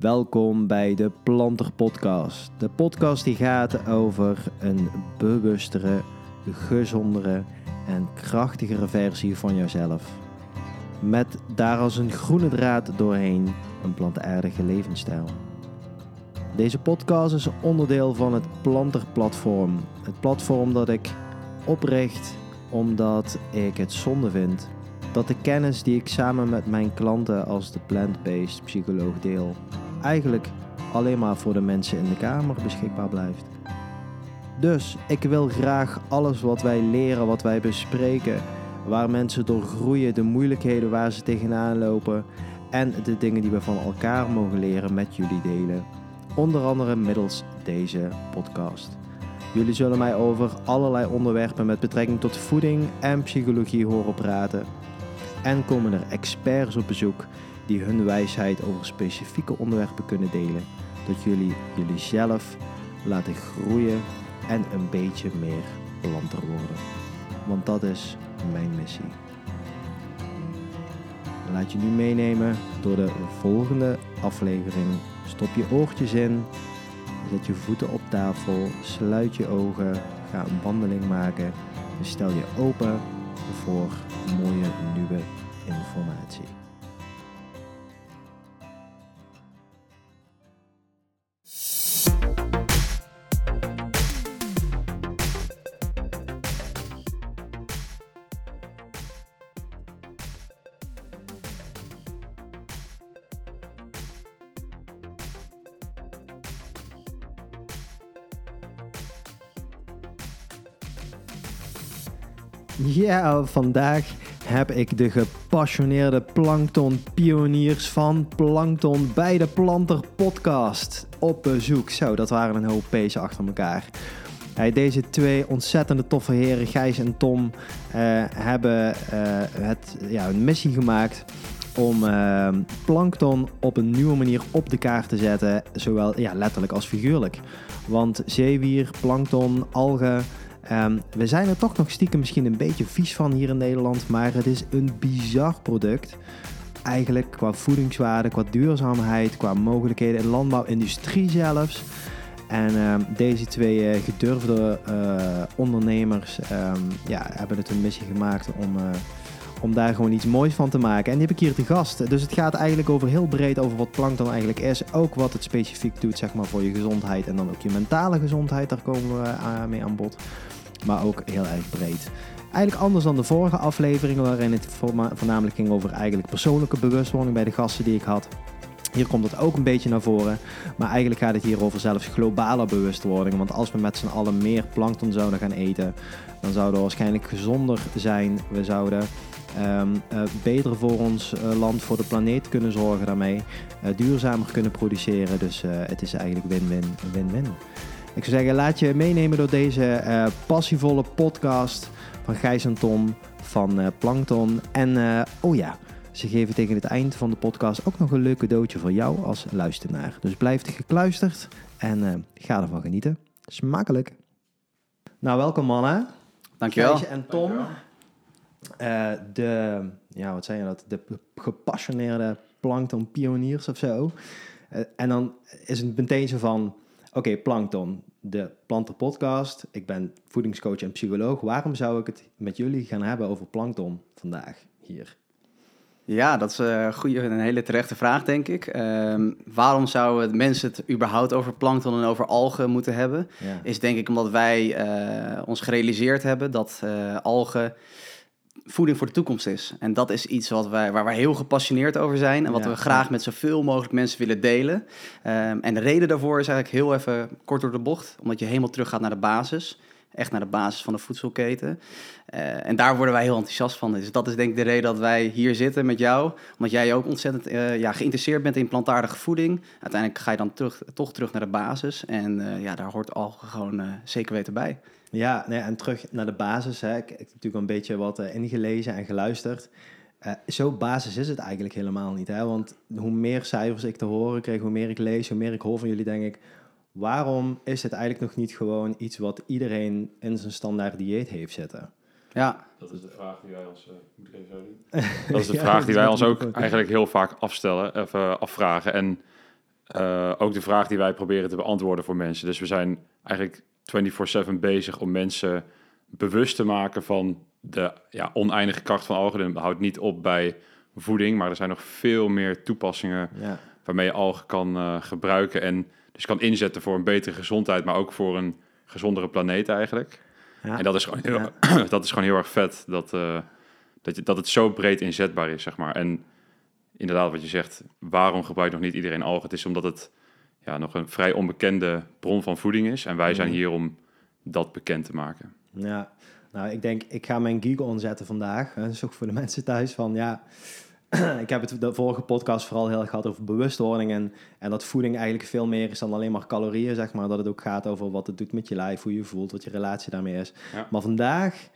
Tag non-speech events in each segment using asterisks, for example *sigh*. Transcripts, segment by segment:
Welkom bij de Planter Podcast. De podcast die gaat over een bewustere, gezondere en krachtigere versie van jezelf. Met daar als een groene draad doorheen een plantaardige levensstijl. Deze podcast is onderdeel van het Planter Platform. Het platform dat ik opricht omdat ik het zonde vind dat de kennis die ik samen met mijn klanten als de plant-based psycholoog deel, eigenlijk alleen maar voor de mensen in de kamer beschikbaar blijft. Dus ik wil graag alles wat wij leren, wat wij bespreken, waar mensen door groeien, de moeilijkheden waar ze tegenaan lopen en de dingen die we van elkaar mogen leren met jullie delen. Onder andere middels deze podcast. Jullie zullen mij over allerlei onderwerpen met betrekking tot voeding en psychologie horen praten. En komen er experts op bezoek die hun wijsheid over specifieke onderwerpen kunnen delen, dat jullie jullie zelf laten groeien en een beetje meer planter worden. Want dat is mijn missie. Laat je nu meenemen door de volgende aflevering. Stop je oortjes in, zet je voeten op tafel, sluit je ogen, ga een wandeling maken en stel je open voor mooie nieuwe informatie. Ja, vandaag heb ik de gepassioneerde plankton-pioniers van Plankton bij de Planter Podcast op bezoek. Zo, dat waren een hoop pezen achter elkaar. Deze twee ontzettende toffe heren, Gijs en Tom, eh, hebben eh, het, ja, een missie gemaakt om uh, plankton op een nieuwe manier op de kaart te zetten, zowel ja, letterlijk als figuurlijk. Want zeewier, plankton, algen, um, we zijn er toch nog stiekem misschien een beetje vies van hier in Nederland, maar het is een bizar product. Eigenlijk qua voedingswaarde, qua duurzaamheid, qua mogelijkheden in landbouwindustrie zelfs. En um, deze twee uh, gedurfde uh, ondernemers um, ja, hebben het een missie gemaakt om, uh, om daar gewoon iets moois van te maken. En die heb ik hier te gast. Dus het gaat eigenlijk over heel breed over wat plankton eigenlijk is. Ook wat het specifiek doet zeg maar, voor je gezondheid en dan ook je mentale gezondheid. Daar komen we mee aan bod. Maar ook heel erg breed. Eigenlijk anders dan de vorige afleveringen waarin het voornamelijk ging over eigenlijk persoonlijke bewustwording bij de gasten die ik had. Hier komt het ook een beetje naar voren. Maar eigenlijk gaat het hier over zelfs globale bewustwording. Want als we met z'n allen meer plankton zouden gaan eten, dan zouden we waarschijnlijk gezonder zijn. We zouden um, uh, beter voor ons uh, land, voor de planeet kunnen zorgen daarmee. Uh, duurzamer kunnen produceren. Dus het is eigenlijk win-win, win-win. Ik zou zeggen, laat je meenemen door deze passievolle podcast van Gijs en Tom van Plankton. En oh ja, ze geven tegen het eind van de podcast ook nog een leuk cadeautje voor jou als luisteraar. Dus blijf gekluisterd en uh, ga ervan genieten. Smakelijk. Nou, welkom mannen. Dankjewel. Gijsje en Tom. Uh, de, ja, wat zijn je dat? De gepassioneerde plankton pioniers of zo. Uh, en dan is het meteen zo van, oké, okay, plankton, de Planten Podcast. Ik ben voedingscoach en psycholoog. Waarom zou ik het met jullie gaan hebben over plankton vandaag hier? Ja, dat is een, goede, een hele terechte vraag, denk ik. Um, waarom zouden mensen het überhaupt over plankton en over algen moeten hebben? Ja. Is denk ik omdat wij uh, ons gerealiseerd hebben dat uh, algen voeding voor de toekomst is. En dat is iets wat wij, waar wij heel gepassioneerd over zijn en wat ja, we graag ja. met zoveel mogelijk mensen willen delen. Um, en de reden daarvoor is eigenlijk heel even kort door de bocht, omdat je helemaal terug gaat naar de basis echt naar de basis van de voedselketen. Uh, en daar worden wij heel enthousiast van. Dus dat is denk ik de reden dat wij hier zitten met jou. Omdat jij ook ontzettend uh, ja, geïnteresseerd bent in plantaardige voeding. Uiteindelijk ga je dan terug, toch terug naar de basis. En uh, ja, daar hoort algen gewoon zeker weten bij. Ja, nee, en terug naar de basis. Hè. Ik, ik heb natuurlijk een beetje wat ingelezen en geluisterd. Zo basis is het eigenlijk helemaal niet. Hè? Want hoe meer cijfers ik te horen kreeg, hoe meer ik lees, hoe meer ik hoor van jullie, denk ik waarom is het eigenlijk nog niet gewoon iets wat iedereen in zijn standaard dieet heeft zitten? Ja. Dat is de vraag die wij ons, uh, moet ik even *laughs* Dat is de ja, vraag die wij ons ook eigenlijk heel vaak afstellen, even afvragen. En uh, ook de vraag die wij proberen te beantwoorden voor mensen. Dus we zijn eigenlijk 24/7 bezig om mensen bewust te maken van de ja, oneindige kracht van algen. Dat houdt niet op bij voeding, maar er zijn nog veel meer toepassingen ja. waarmee je algen kan uh, gebruiken en dus kan inzetten voor een betere gezondheid, maar ook voor een gezondere planeet eigenlijk. Ja. En dat is gewoon heel, *clears throat* dat is gewoon heel erg vet dat, uh, dat, je, dat het zo breed inzetbaar is, zeg maar. En inderdaad, wat je zegt, waarom gebruikt nog niet iedereen algen? Het is omdat het ja, nog een vrij onbekende bron van voeding is. En wij zijn mhm. hier om dat bekend te maken. Ja, nou, ik denk, ik ga mijn Google onzetten vandaag. Dat is ook voor de *laughs* mensen thuis van, ja... *clears throat* ik heb het de vorige podcast vooral heel erg gehad over bewustwording en, en dat voeding eigenlijk veel meer is dan alleen maar calorieën, zeg maar. Dat het ook gaat over wat het doet met je lijf, hoe je voelt, wat je relatie daarmee is. Maar vandaag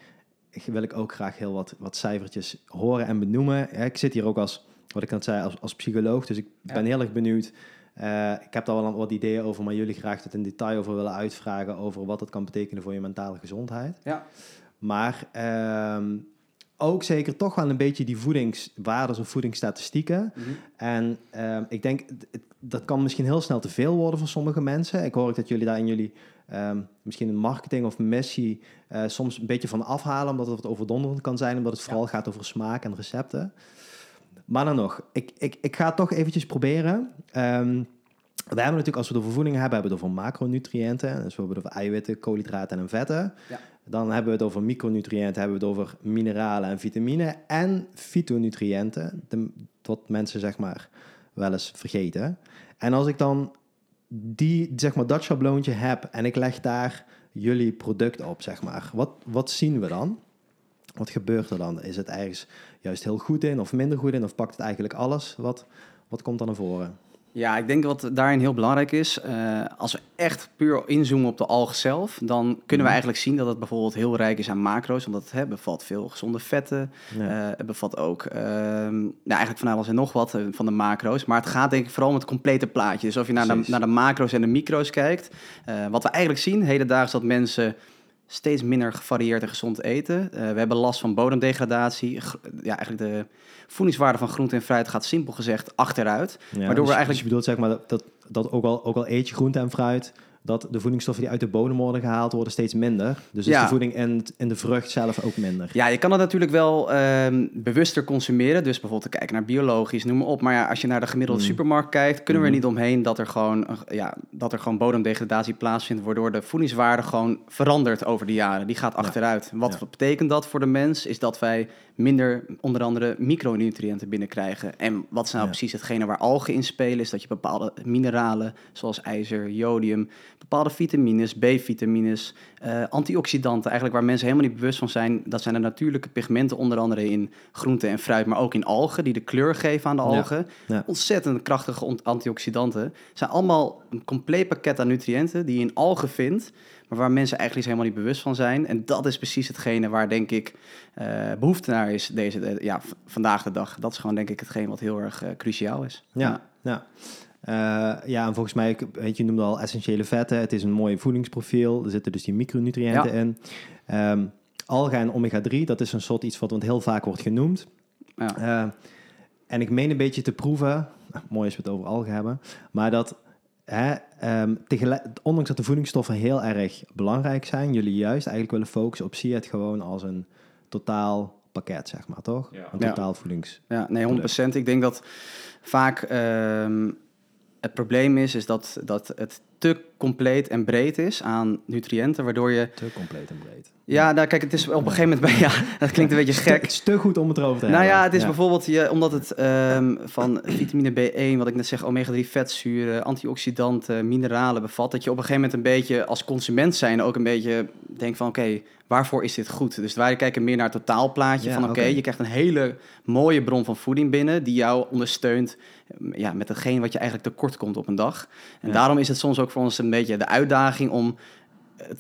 wil ik ook graag heel wat, wat cijfertjes horen en benoemen. ik zit hier ook als, wat ik net zei, als, als psycholoog, dus ik ben heel erg benieuwd. Uh, ik heb daar wel wat ideeën over, maar jullie graag het in detail over willen uitvragen over wat het kan betekenen voor je mentale gezondheid. Ja. Maar ehm, ook zeker toch wel een beetje die voedingswaardes of voedingsstatistieken. Mhm. En ehm, ik denk, dat kan misschien heel snel te veel worden voor sommige mensen. Ik hoor ook dat jullie daar in jullie um, misschien een marketing of missie uh, soms een beetje van afhalen, omdat het wat overdonderend kan zijn, omdat het vooral gaat over smaak en recepten. Maar dan nog, ik, ik, ik ga het toch eventjes proberen. Um, we hebben natuurlijk, als we over voeding hebben, hebben we het over macronutriënten. Dus we hebben het over eiwitten, koolhydraten en vetten. Ja. Dan hebben we het over micronutriënten, hebben we het over mineralen en vitamine en fytonutriënten. Wat mensen zeg maar wel eens vergeten. En als ik dan die, zeg maar, dat schabloontje heb en ik leg daar jullie product op, zeg maar. Wat, wat zien we dan? Wat gebeurt er dan? Is het ergens juist heel goed in of minder goed in? Of pakt het eigenlijk alles? Wat, wat komt dan naar voren? Ja, ik denk wat daarin heel belangrijk is, uh, als we echt puur inzoomen op de alg zelf, dan kunnen we mhm. eigenlijk zien dat het bijvoorbeeld heel rijk is aan macro's, omdat het hè, bevat veel gezonde vetten, ja. uh, het bevat ook uh, nou, eigenlijk van alles en nog wat eh, van de macro's, maar het gaat denk ik vooral om het complete plaatje. Dus of je naar de, naar de macro's en de micro's kijkt, wat we eigenlijk zien hedendaags dat mensen steeds minder gevarieerd en gezond eten. we hebben last van bodemdegradatie, ja, eigenlijk de voedingswaarde van groente en fruit gaat simpel gezegd achteruit. Ja, waardoor dus, we eigenlijk... Dus je bedoelt zeg maar dat, dat, dat ook, al, ook al eet je groente en fruit dat de voedingsstoffen die uit de bodem worden gehaald worden steeds minder. Dus is de voeding in, in de vrucht zelf ook minder. Ja, je kan het natuurlijk wel um, bewuster consumeren. Dus bijvoorbeeld te kijken naar biologisch, noem maar op. Maar ja, als je naar de gemiddelde mm. supermarkt kijkt, kunnen we er mm. niet omheen dat er gewoon, ja, dat er gewoon bodemdegradatie plaatsvindt, waardoor de voedingswaarde gewoon verandert over de jaren. Die gaat achteruit. Wat betekent dat voor de mens? Is dat wij minder onder andere micronutriënten binnenkrijgen. En wat is nou precies hetgene waar algen in spelen? Is dat je bepaalde mineralen, zoals ijzer, jodium, bepaalde vitamines, B-vitamines, uh, antioxidanten, eigenlijk waar mensen helemaal niet bewust van zijn. Dat zijn de natuurlijke pigmenten, onder andere in groente en fruit, maar ook in algen, die de kleur geven aan de algen. Ontzettend krachtige antioxidanten. zijn allemaal een compleet pakket aan nutriënten die je in algen vindt maar waar mensen eigenlijk helemaal niet bewust van zijn. En dat is precies hetgene waar, denk ik, uh, behoefte naar is deze, uh, ja, vandaag de dag. Dat is gewoon, denk ik, hetgeen wat heel erg uh, cruciaal is. Ja, ja. ja, en volgens mij, weet je, noemde al essentiële vetten. Het is een mooi voedingsprofiel. Er zitten dus die micronutriënten in. Um, alga en omega-3, dat is een soort iets wat heel vaak wordt genoemd. Ja. en ik meen een beetje te proeven, *laughs* mooi als we het over algen hebben, maar dat Hè, um, tegelijk, ondanks dat de voedingsstoffen heel erg belangrijk zijn, jullie juist eigenlijk willen focussen op zie het gewoon als een totaal pakket, zeg maar, toch? Een totaal voedings. Ja, nee, 100%. Ik denk dat vaak um, het probleem is, is dat, dat het te compleet en breed is aan nutriënten, waardoor je... Te compleet en breed. Ja, nou kijk, het is op een gegeven moment... Bij, ja, *laughs* dat klinkt een beetje gek. Het is te goed om het erover te nou hebben. Nou ja, het is bijvoorbeeld je, omdat het um, van vitamine B1, wat ik net zeg, omega-3 vetzuren, antioxidanten, mineralen bevat, dat je op een gegeven moment een beetje als consument zijn ook een beetje denkt van oké, waarvoor is dit goed? Dus wij kijken meer naar het totaalplaatje van oké, je krijgt een hele mooie bron van voeding binnen die jou ondersteunt ja, met hetgeen wat je eigenlijk tekort komt op een dag. En daarom is het soms ook voor ons een beetje de uitdaging om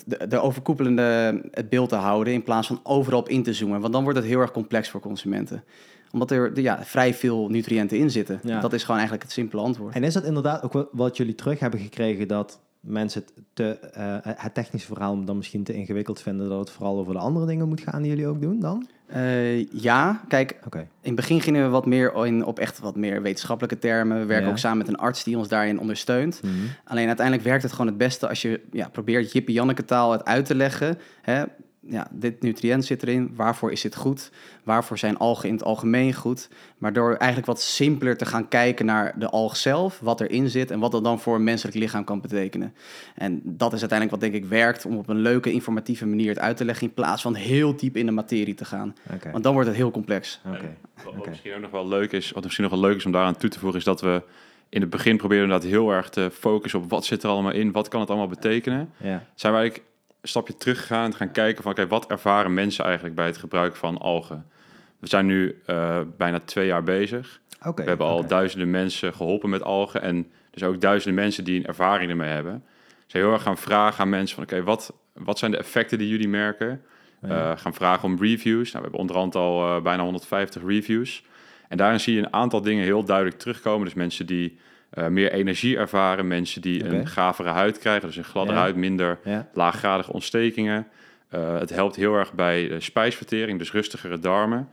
de, de, overkoepelende het beeld te houden in plaats van overal op in te zoomen. Want dan wordt het heel erg complex voor consumenten omdat er ja, vrij veel nutriënten in zitten. Dat is gewoon eigenlijk het simpele antwoord. En is dat inderdaad ook wat jullie terug hebben gekregen dat mensen het, te, uh, het technische verhaal dan misschien te ingewikkeld vinden dat het vooral over de andere dingen moet gaan die jullie ook doen dan? Uh, ja, kijk, okay. in het begin gingen we wat meer in, op echt wat meer wetenschappelijke termen. We werken ook samen met een arts die ons daarin ondersteunt. Mm -hmm. Alleen uiteindelijk werkt het gewoon het beste als je ja, probeert Jippie Janneke taal het uit te leggen. Hè? Ja, dit nutriënt zit erin, waarvoor is dit goed? Waarvoor zijn algen in het algemeen goed? Maar door eigenlijk wat simpeler te gaan kijken naar de alg zelf, wat erin zit en wat dat dan voor een menselijk lichaam kan betekenen. En dat is uiteindelijk wat denk ik werkt om op een leuke, informatieve manier het uit te leggen in plaats van heel diep in de materie te gaan. Want dan wordt het heel complex. Okay. Wat, misschien ook nog wel leuk is, wat misschien nog wel leuk is om daaraan toe te voegen, is dat we in het begin proberen dat heel erg te focussen op wat zit er allemaal in, wat kan het allemaal betekenen. Ja. Zijn wij een stapje teruggegaan en gaan kijken van oké, wat ervaren mensen eigenlijk bij het gebruik van algen? We zijn nu uh, bijna twee jaar bezig. Okay, we hebben al duizenden mensen geholpen met algen en dus ook duizenden mensen die een ervaring ermee hebben. Ze heel erg gaan vragen aan mensen van oké, wat, wat zijn de effecten die jullie merken? Uh, gaan vragen om reviews. Nou, we hebben onderhand al uh, bijna 150 reviews. En daarin zie je een aantal dingen heel duidelijk terugkomen. Dus mensen die uh, meer energie ervaren. Mensen die een gavere huid krijgen, dus een gladde huid, minder laaggradige ontstekingen. Uh, het helpt heel erg bij spijsvertering, dus rustigere darmen.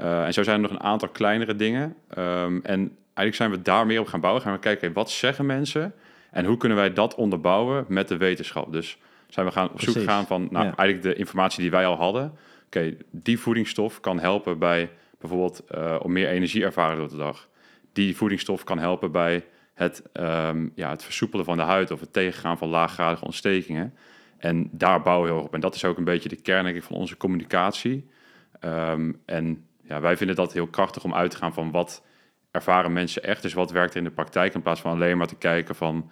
Uh, en zo zijn er nog een aantal kleinere dingen. Um, en eigenlijk zijn we daar meer op gaan bouwen. Gaan we kijken, wat zeggen mensen? En hoe kunnen wij dat onderbouwen met de wetenschap? Dus zijn we gaan op zoek gegaan van nou, eigenlijk de informatie die wij al hadden. Oké, okay, die voedingsstof kan helpen bij bijvoorbeeld om meer energie ervaren door de dag. Die voedingsstof kan helpen bij het, um, ja, het versoepelen van de huid of het tegengaan van laaggradige ontstekingen. En daar bouwen we heel op. En dat is ook een beetje de kern van onze communicatie. Um, en ja, wij vinden dat heel krachtig om uit te gaan van wat ervaren mensen echt. Dus wat werkt er in de praktijk in plaats van alleen maar te kijken van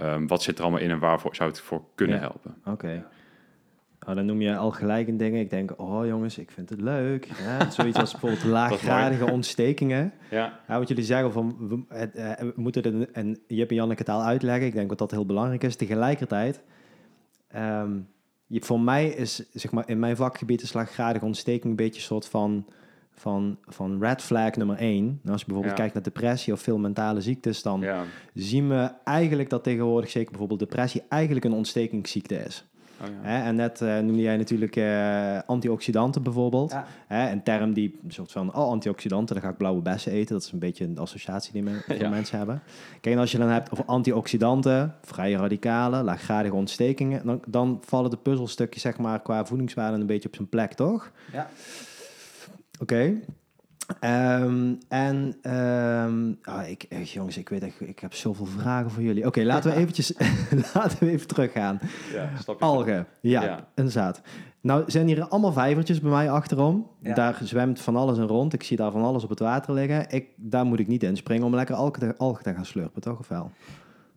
um, wat zit er allemaal in en waarvoor zou het voor kunnen helpen. Oké. Oh, dan noem je al gelijk een ding. Ik denk, oh jongens, ik vind het leuk. Ja, zoiets als bijvoorbeeld *laughs* laaggradige ontstekingen. Ja. ja. Wat jullie zeggen van, we, het, uh, we moeten het, en Jip en Janneke taal uitleggen. Ik denk dat dat heel belangrijk is. Tegelijkertijd, um, je, voor mij is, zeg maar, in mijn vakgebied is laaggradige ontsteking een beetje een soort van, van, van red flag nummer één. Nou, als je bijvoorbeeld kijkt naar depressie of veel mentale ziektes, dan zien we eigenlijk dat tegenwoordig, zeker bijvoorbeeld depressie, eigenlijk een ontstekingsziekte is. Oh, ja. En net uh, noemde jij natuurlijk uh, antioxidanten bijvoorbeeld. Hè? Een term die een soort van, oh antioxidanten, dan ga ik blauwe bessen eten. Dat is een beetje een associatie die men, *laughs* veel mensen hebben. Kijk, en als je dan hebt over antioxidanten, vrije radicalen, laaggradige ontstekingen, dan, dan vallen de puzzelstukjes zeg maar qua voedingswaarde een beetje op zijn plek, toch? Ja. Oké. Um, en um, oh, ik, jongens, ik weet echt, ik heb zoveel vragen voor jullie. Oké, laten we eventjes, *laughs* laten we even teruggaan. Ja, Algen, ja, ja, inderdaad. Nou zijn hier allemaal vijvertjes bij mij achterom. Daar zwemt van alles in rond. Ik zie daar van alles op het water liggen. Ik, daar moet ik niet in springen om lekker algen te, te gaan slurpen, toch of wel?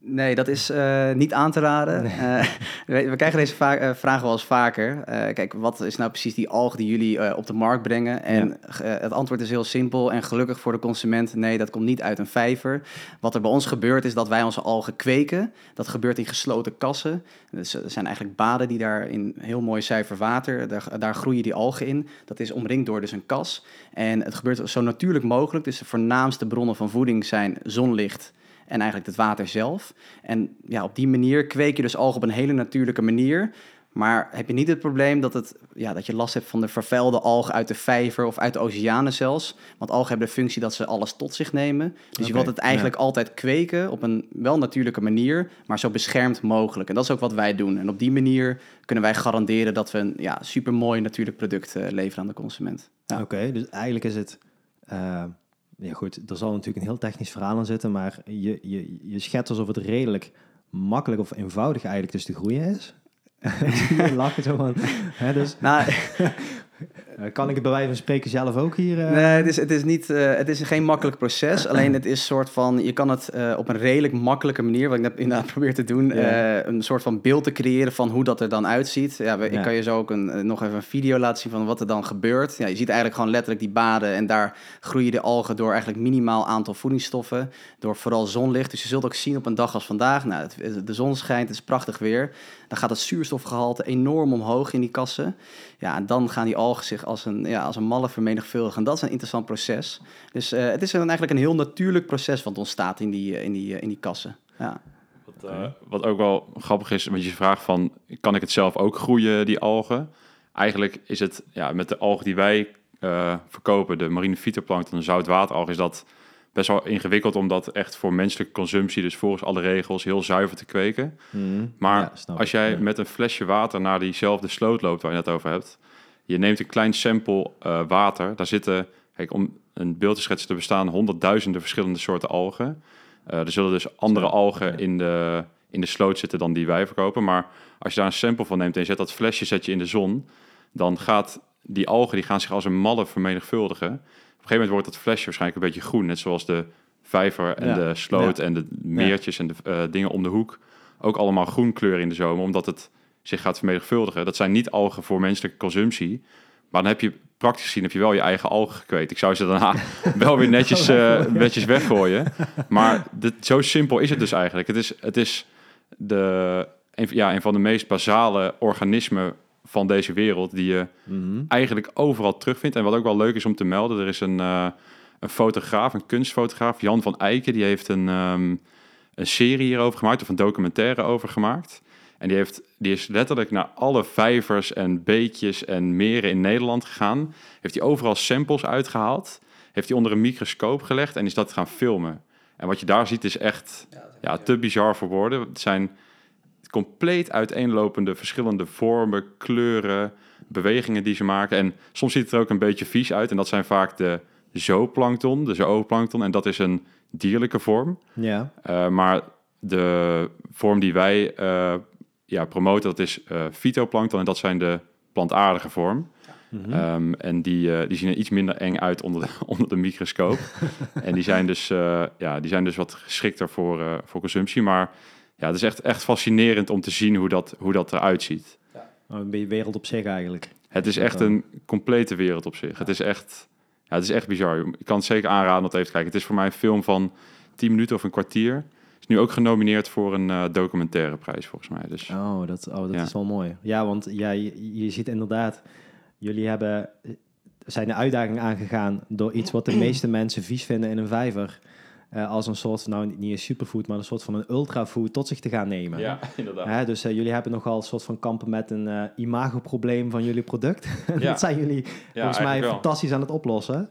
Nee, dat is uh, niet aan te raden. Nee. Uh, *laughs* we, we, krijgen deze uh, vragen wel eens vaker. kijk, wat is nou precies die alg die jullie op de markt brengen? En het antwoord is heel simpel en gelukkig voor de consument. Nee, dat komt niet uit een vijver. Wat er bij ons gebeurt is dat wij onze algen kweken. Dat gebeurt in gesloten kassen. Dus er zijn eigenlijk baden die daar in heel mooi zuiver water, daar, daar groeien die algen in. Dat is omringd door dus een kas. En het gebeurt zo natuurlijk mogelijk. Dus de voornaamste bronnen van voeding zijn zonlicht en eigenlijk het water zelf. En ja, op die manier kweek je dus algen op een hele natuurlijke manier. Maar heb je niet het probleem dat, het, ja, dat je last hebt van de vervuilde algen uit de vijver of uit de oceanen zelfs? Want algen hebben de functie dat ze alles tot zich nemen. Dus je wilt het eigenlijk altijd kweken op een wel natuurlijke manier, maar zo beschermd mogelijk. En dat is ook wat wij doen. En op die manier kunnen wij garanderen dat we een ja, supermooi natuurlijk product uh, leveren aan de consument. Ja. Oké, dus eigenlijk is het... Uh ja goed, er zal natuurlijk een heel technisch verhaal aan zitten, maar je, je, je schetst alsof het redelijk makkelijk of eenvoudig eigenlijk dus te groeien is. *laughs* je lachen zo van. Hè, dus, nou, *laughs* kan ik het bij wijze van spreken zelf ook hier? Uh... Nee, het is, het, is niet, uh, het is geen makkelijk proces. Alleen het is soort van, je kan het uh, op een redelijk makkelijke manier, wat ik net inderdaad *laughs* probeer te doen, yeah. een soort van beeld te creëren van hoe dat er dan uitziet. Ja, we, Ik kan je zo ook een, nog even een video laten zien van wat er dan gebeurt. Ja, je ziet eigenlijk gewoon letterlijk die baden en daar groeien de algen door eigenlijk minimaal aantal voedingsstoffen, door vooral zonlicht. Dus je zult ook zien op een dag als vandaag, nou, het, de zon schijnt, het is prachtig weer. Dan gaat het zuurstofgehalte enorm omhoog in die kassen. Ja, en dan gaan die algen zich als een, ja, als een malle vermenigvuldigen. En dat is een interessant proces. Dus uh, het is een, eigenlijk een heel natuurlijk proces wat ontstaat in die, uh, in die, uh, in die kassen. Ja. Wat, uh, wat ook wel grappig is, want je vraagt van, kan ik het zelf ook groeien, die algen? Eigenlijk is het, ja, met de algen die wij uh, verkopen, de marine phytoplankton, zoutwateralg, is dat best wel ingewikkeld om dat echt voor menselijke consumptie, dus volgens alle regels, heel zuiver te kweken. Mm, maar als jij ja. met een flesje water naar diezelfde sloot loopt waar je het over hebt, je neemt een klein sample uh, water, daar zitten, kijk, om een beeld te schetsen, er bestaan honderdduizenden verschillende soorten algen. Uh, er zullen dus andere algen in de, in de sloot zitten dan die wij verkopen. Maar als je daar een sample van neemt en je zet dat flesje zet je in de zon, dan gaat die algen die gaan zich als een malle vermenigvuldigen. Op een gegeven moment wordt dat flesje waarschijnlijk een beetje groen, net zoals de vijver en de sloot en de meertjes en de uh, dingen om de hoek. Ook allemaal groen kleuren in de zomer, omdat het zich gaat vermenigvuldigen. Dat zijn niet algen voor menselijke consumptie, maar dan heb je praktisch gezien heb je wel je eigen algen gekweet. Ik zou ze daarna *laughs* wel weer netjes, uh, netjes weggooien. Maar *laughs* dit, zo simpel is het dus eigenlijk. Het is, het is de, een, ja, een van de meest basale organismen van deze wereld die je mhm. eigenlijk overal terugvindt. En wat ook wel leuk is om te melden, er is een, uh, een fotograaf, een kunstfotograaf, Jan van Eycken, die heeft een, um, een serie hierover gemaakt, of een documentaire over gemaakt. En die, heeft, die is letterlijk naar alle vijvers en beetjes en meren in Nederland gegaan. Heeft hij overal samples uitgehaald. Heeft hij onder een microscoop gelegd en is dat gaan filmen. En wat je daar ziet is echt ja, te bizar voor woorden. Het zijn compleet uiteenlopende verschillende vormen, kleuren, bewegingen die ze maken. En soms ziet het er ook een beetje vies uit. En dat zijn vaak de zooplankton, de zooplankton. En dat is een dierlijke vorm. Ja. Uh, maar de vorm die wij uh, ja, promoten, dat is uh, fytoplankton. En dat zijn de plantaardige vorm. Mm -hmm. um, en die, uh, die zien er iets minder eng uit onder de, *laughs* onder de microscoop. en die zijn, dus, uh, ja, die zijn dus wat geschikter voor, uh, voor consumptie. Maar ja, het is echt, echt fascinerend om te zien hoe dat, hoe dat eruit ziet. Ja. Oh, een beetje wereld op zich eigenlijk. Het is echt een complete wereld op zich. Ja. Het is echt, ja, het is echt bizar. Ik kan het zeker aanraden om dat even te kijken. Het is voor mij een film van 10 minuten of een kwartier is nu ook genomineerd voor een uh, documentaire prijs, volgens mij. Dus, oh, dat, oh, dat ja. is wel mooi. Ja, want ja, je, je ziet inderdaad, jullie hebben, zijn de uitdaging aangegaan door iets wat de *clears throat* meeste mensen vies vinden in een vijver. Uh, als een soort, nou niet een superfood, maar een soort van een ultrafood tot zich te gaan nemen. Ja, *laughs* inderdaad. Dus uh, jullie hebben nogal een soort van kampen met een imagoprobleem van jullie product. *laughs* Ja. dat zijn jullie ja, volgens mij wel. fantastisch aan het oplossen.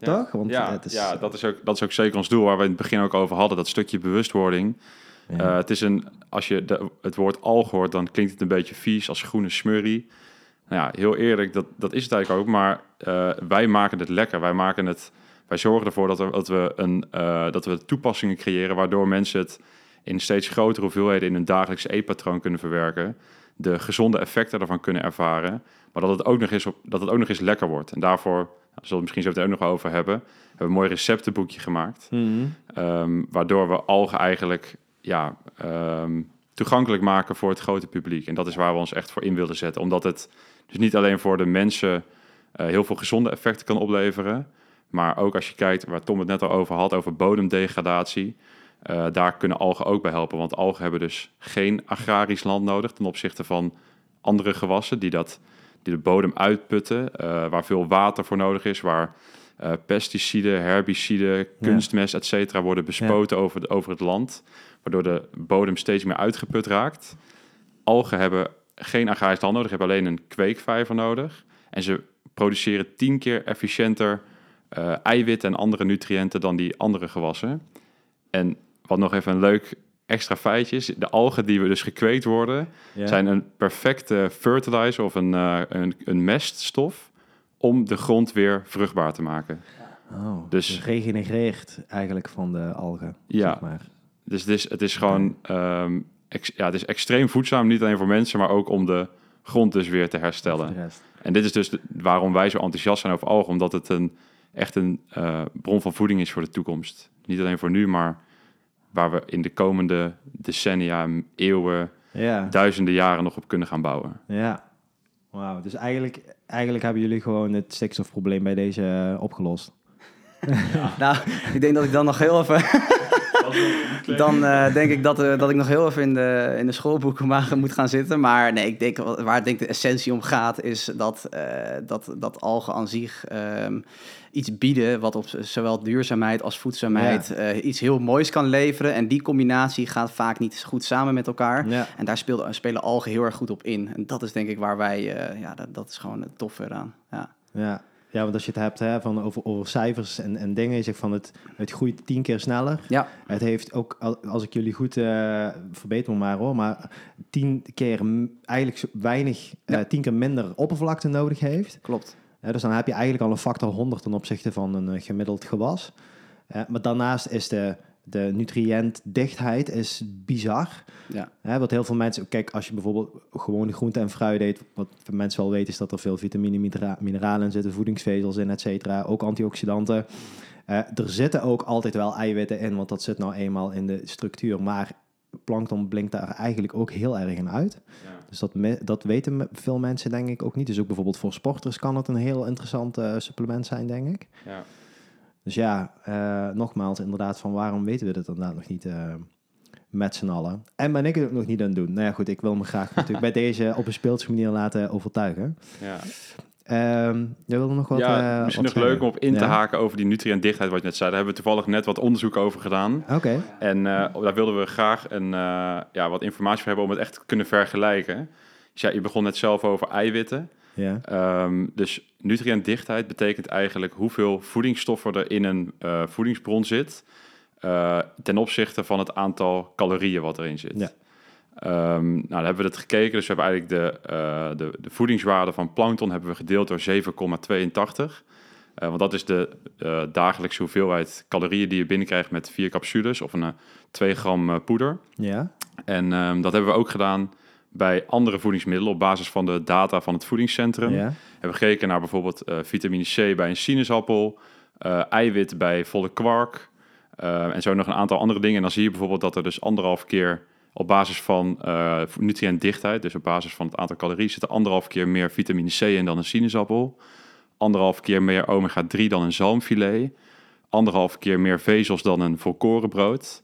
Toch? Want ja, het is... ja dat, is ook, dat is ook zeker ons doel, waar we in het begin ook over hadden, dat stukje bewustwording. Ja. Uh, het is een, als je de, het woord alg hoort, dan klinkt het een beetje vies als groene smurrie. Nou ja, heel eerlijk, dat, dat is het eigenlijk ook. Maar uh, wij maken het lekker. Wij, maken het, wij zorgen ervoor dat, er, dat, we een, uh, dat we toepassingen creëren waardoor mensen het in steeds grotere hoeveelheden in hun dagelijkse eetpatroon kunnen verwerken. De gezonde effecten ervan kunnen ervaren. Maar dat het ook nog eens, op, dat het ook nog eens lekker wordt. En daarvoor daar zullen we misschien zo ook nog over hebben. We hebben een mooi receptenboekje gemaakt. Mm um, waardoor we algen eigenlijk ja, um, toegankelijk maken voor het grote publiek. En dat is waar we ons echt voor in wilden zetten. Omdat het dus niet alleen voor de mensen uh, heel veel gezonde effecten kan opleveren. Maar ook als je kijkt waar Tom het net al over had, over bodemdegradatie. Uh, daar kunnen algen ook bij helpen. Want algen hebben dus geen agrarisch land nodig ten opzichte van andere gewassen die dat die de bodem uitputten, uh, waar veel water voor nodig is, waar uh, pesticiden, herbiciden, kunstmest, et cetera, worden bespoten ja. over, de, over het land, waardoor de bodem steeds meer uitgeput raakt. Algen hebben geen agrarisch land nodig, hebben alleen een kweekvijver nodig. En ze produceren tien keer efficiënter uh, eiwitten en andere nutriënten dan die andere gewassen. En wat nog even een leuk extra feitjes. De algen die we dus gekweekt worden, ja. zijn een perfecte fertilizer of een, uh, een, een, meststof om de grond weer vruchtbaar te maken. Oh, dus, dus regenereert eigenlijk van de algen. Ja, zeg maar. dus het is, het is gewoon um, ex, ja, het is extreem voedzaam, niet alleen voor mensen, maar ook om de grond dus weer te herstellen. En dit is dus de, waarom wij zo enthousiast zijn over algen, omdat het een, echt een uh, bron van voeding is voor de toekomst. Niet alleen voor nu, maar waar we in de komende decennia, eeuwen, ja. duizenden jaren nog op kunnen gaan bouwen. Ja, wauw. Dus eigenlijk, eigenlijk hebben jullie gewoon het stikstofprobleem bij deze uh, opgelost. Ja. *laughs* nou, ik denk dat ik dan nog heel even... *laughs* dan uh, denk ik dat, uh, dat ik nog heel even in de, in de schoolboeken moet gaan zitten. Maar nee, ik denk, waar ik denk de essentie om gaat, is dat, uh, dat, dat algen aan zich um, iets bieden wat op zowel duurzaamheid als voedzaamheid ja. iets heel moois kan leveren. En die combinatie gaat vaak niet goed samen met elkaar. Ja. En daar speelt, spelen algen heel erg goed op in. En dat is denk ik waar wij, ja, dat, dat is gewoon het toffe eraan. Ja. ja. Ja, want als je het hebt hè, van over, over cijfers en, en dingen, je zegt van het, het groeit tien keer sneller. Ja. Het heeft ook, als ik jullie goed uh, verbeter me maar hoor, maar tien keer eigenlijk weinig, ja. tien keer minder oppervlakte nodig heeft. Klopt. Dus dan heb je eigenlijk al een factor 100 ten opzichte van een gemiddeld gewas. maar daarnaast is de, de nutriëntdichtheid is bizar. Ja. Hè, wat heel veel mensen... Kijk, als je bijvoorbeeld gewoon groente en fruit eet... wat mensen wel weten is dat er veel vitamine, mineralen in zitten... voedingsvezels in, et cetera. Ook antioxidanten. Uh, er zitten ook altijd wel eiwitten in... want dat zit nou eenmaal in de structuur. Maar plankton blinkt daar eigenlijk ook heel erg in uit. Ja. Dus dat, dat weten veel mensen denk ik ook niet. Dus ook bijvoorbeeld voor sporters kan het een heel interessant uh, supplement zijn, denk ik. Ja. Dus ja, uh, nogmaals, inderdaad, van waarom weten we dit inderdaad nog niet uh, met z'n allen? En ben ik het ook nog niet aan het doen? Nou ja, goed, ik wil me graag natuurlijk *laughs* bij deze op een speelse manier laten overtuigen. Ja. Um, jij wilde nog wat... Ja, uh, misschien nog leuk om op in te haken over die nutriëntdichtheid, wat je net zei. Daar hebben we toevallig net wat onderzoek over gedaan. Oké. Okay. En daar wilden we graag een, ja, wat informatie voor hebben om het echt te kunnen vergelijken. Dus ja, je begon net zelf over eiwitten. Ja. Um, dus nutriëntdichtheid betekent eigenlijk hoeveel voedingsstoffen er in een voedingsbron zit ten opzichte van het aantal calorieën wat erin zit. Ja. Um, nou, dan hebben we het gekeken. Dus we hebben eigenlijk de, uh, de, de voedingswaarde van plankton hebben we gedeeld door 7,82. want dat is de dagelijkse hoeveelheid calorieën die je binnenkrijgt met vier capsules of een 2 gram poeder. Ja. En um, dat hebben we ook gedaan bij andere voedingsmiddelen op basis van de data van het voedingscentrum. Ja. Hebben we gekeken naar bijvoorbeeld uh, vitamine C bij een sinaasappel, uh, eiwit bij volle kwark uh, en zo nog een aantal andere dingen. En dan zie je bijvoorbeeld dat er dus anderhalf keer op basis van nutriëntdichtheid, dus op basis van het aantal calorieën, zit er anderhalf keer meer vitamine C in dan een sinaasappel, anderhalf keer meer omega-3 dan een zalmfilet, anderhalf keer meer vezels dan een volkorenbrood,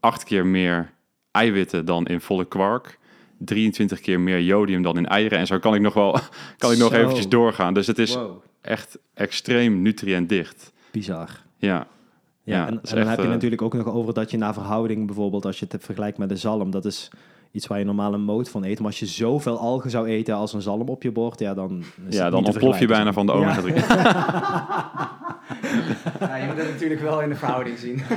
acht keer meer eiwitten dan in volle kwark. 23 keer meer jodium dan in eieren. En zo kan ik nog wel *laughs* kan ik nog Zo. eventjes doorgaan. Dus het is Wow. echt extreem nutriëntdicht. Bizar. Ja, Ja, Ja, en, dan echt, heb je eh, natuurlijk ook nog over dat je naar verhouding bijvoorbeeld, als je het vergelijkt met de zalm, dat is iets waar je normaal een moot van eet. Maar als je zoveel algen zou eten als een zalm op je bord, ja, dan is ja het dan ontplof je bijna van de Ja. omega-3. *laughs* Ja, je moet het natuurlijk wel in de verhouding zien. *laughs*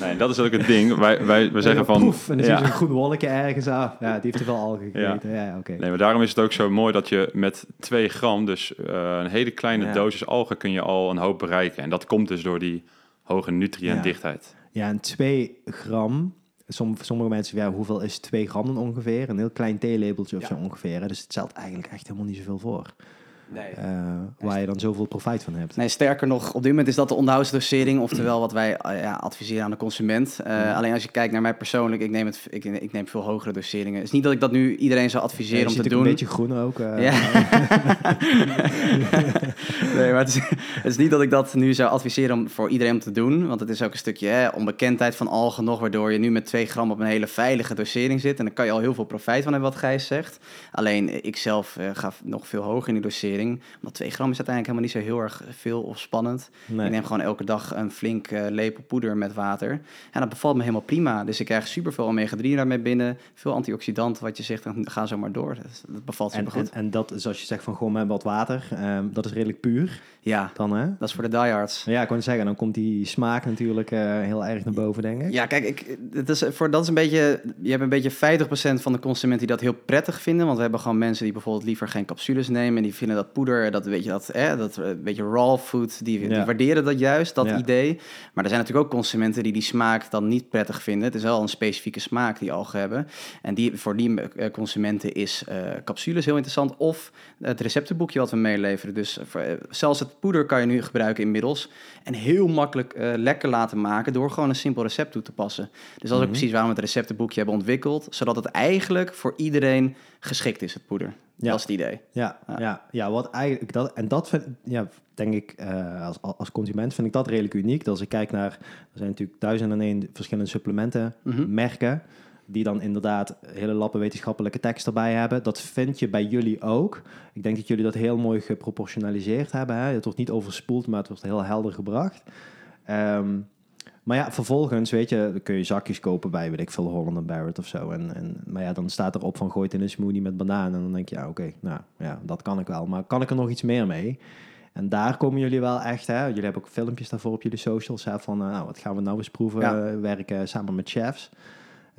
Nee, dat is ook het ding. Wij, wij, we zeggen van... Poef, en dan zie je ja. zo'n groen wolkje ergens af. Ja, die heeft te veel algen gegeten. Ja, ja oké. Nee, maar daarom is het ook zo mooi dat je met 2 gram, dus eh, een hele kleine Ja. dosis algen, kun je al een hoop bereiken. En dat komt dus door die hoge nutriëntdichtheid. Ja, en 2 gram. Som, sommige mensen, ja, hoeveel is 2 gram dan ongeveer? Een heel klein theelepeltje of Ja. zo ongeveer. Dus het stelt eigenlijk echt helemaal niet zoveel voor. Nee. Eh, waar je dan zoveel profijt van hebt. Nee, sterker nog, op dit moment is dat de onderhoudsdosering, oftewel wat wij eh, ja, adviseren aan de consument. Eh, Alleen als je kijkt naar mij persoonlijk, ik neem, het, ik, ik neem veel hogere doseringen. Het is niet dat ik dat nu iedereen zou adviseren om te doen. een beetje groen ook. Ja. *laughs* nee, maar het is, het is niet dat ik dat nu zou adviseren om voor iedereen om te doen. Want het is ook een stukje hè, onbekendheid van algen nog, waardoor je nu met 2 gram op een hele veilige dosering zit. En dan kan je al heel veel profijt van hebben, wat Gijs zegt. Alleen ik zelf ga nog veel hoger in die dosering. Omdat 2 gram is uiteindelijk helemaal niet zo heel erg veel of spannend. Nee. Ik neem gewoon elke dag een flink eh, lepel poeder met water. En dat bevalt me helemaal prima. Dus ik krijg superveel omega-3 daarmee binnen. Veel antioxidanten, wat je zegt, dan ga zo maar door. Dat, dat bevalt En, super goed. en, en dat is als je zegt van gewoon met wat water. ehm, dat is redelijk puur Ja, dan hè? dat is voor de diehards. Ja, ik kon zeggen, dan komt die smaak natuurlijk eh, heel erg naar boven, denk ik. Ja, kijk, ik, het is, voor, dat is een beetje... Je hebt een beetje 50% van de consumenten die dat heel prettig vinden. Want we hebben gewoon mensen die bijvoorbeeld liever geen capsules nemen. En die vinden dat poeder, dat weet je, dat, hè, dat eh, beetje raw food, die, die waarderen dat juist, dat idee. Maar er zijn natuurlijk ook consumenten die die smaak dan niet prettig vinden. Het is wel een specifieke smaak die algen hebben. En die, voor die eh, consumenten is eh, capsules heel interessant. Of het receptenboekje wat we meeleveren. Dus voor, zelfs het poeder kan je nu gebruiken inmiddels. En heel makkelijk lekker laten maken door gewoon een simpel recept toe te passen. Dus dat is ook precies waarom we het receptenboekje hebben ontwikkeld. Zodat het eigenlijk voor iedereen geschikt is, het poeder. Ja. Dat is het idee. Ja, ja. ja, wat eigenlijk dat en dat vind, ja, denk ik uh, als, als consument vind ik dat redelijk uniek. Dat als ik kijk naar, er zijn natuurlijk duizenden en één verschillende supplementen mhm. merken die dan inderdaad hele lappen wetenschappelijke tekst erbij hebben. Dat vind je bij jullie ook. Ik denk dat jullie dat heel mooi geproportionaliseerd hebben. Hè? Het wordt niet overspoeld, maar het wordt heel helder gebracht. Um, maar ja, vervolgens, weet je, dan kun je zakjes kopen bij, weet ik veel, Holland en Barrett of zo. En, en, maar ja, dan staat erop van gooit in een smoothie met banaan. En dan denk je, ja, oké, nou ja, dat kan ik wel. Maar kan ik er nog iets meer mee? En daar komen jullie wel echt, hè? Jullie hebben ook filmpjes daarvoor op jullie socials, hè? Van, uh, nou, wat gaan we nou eens proeven? Werken samen met chefs.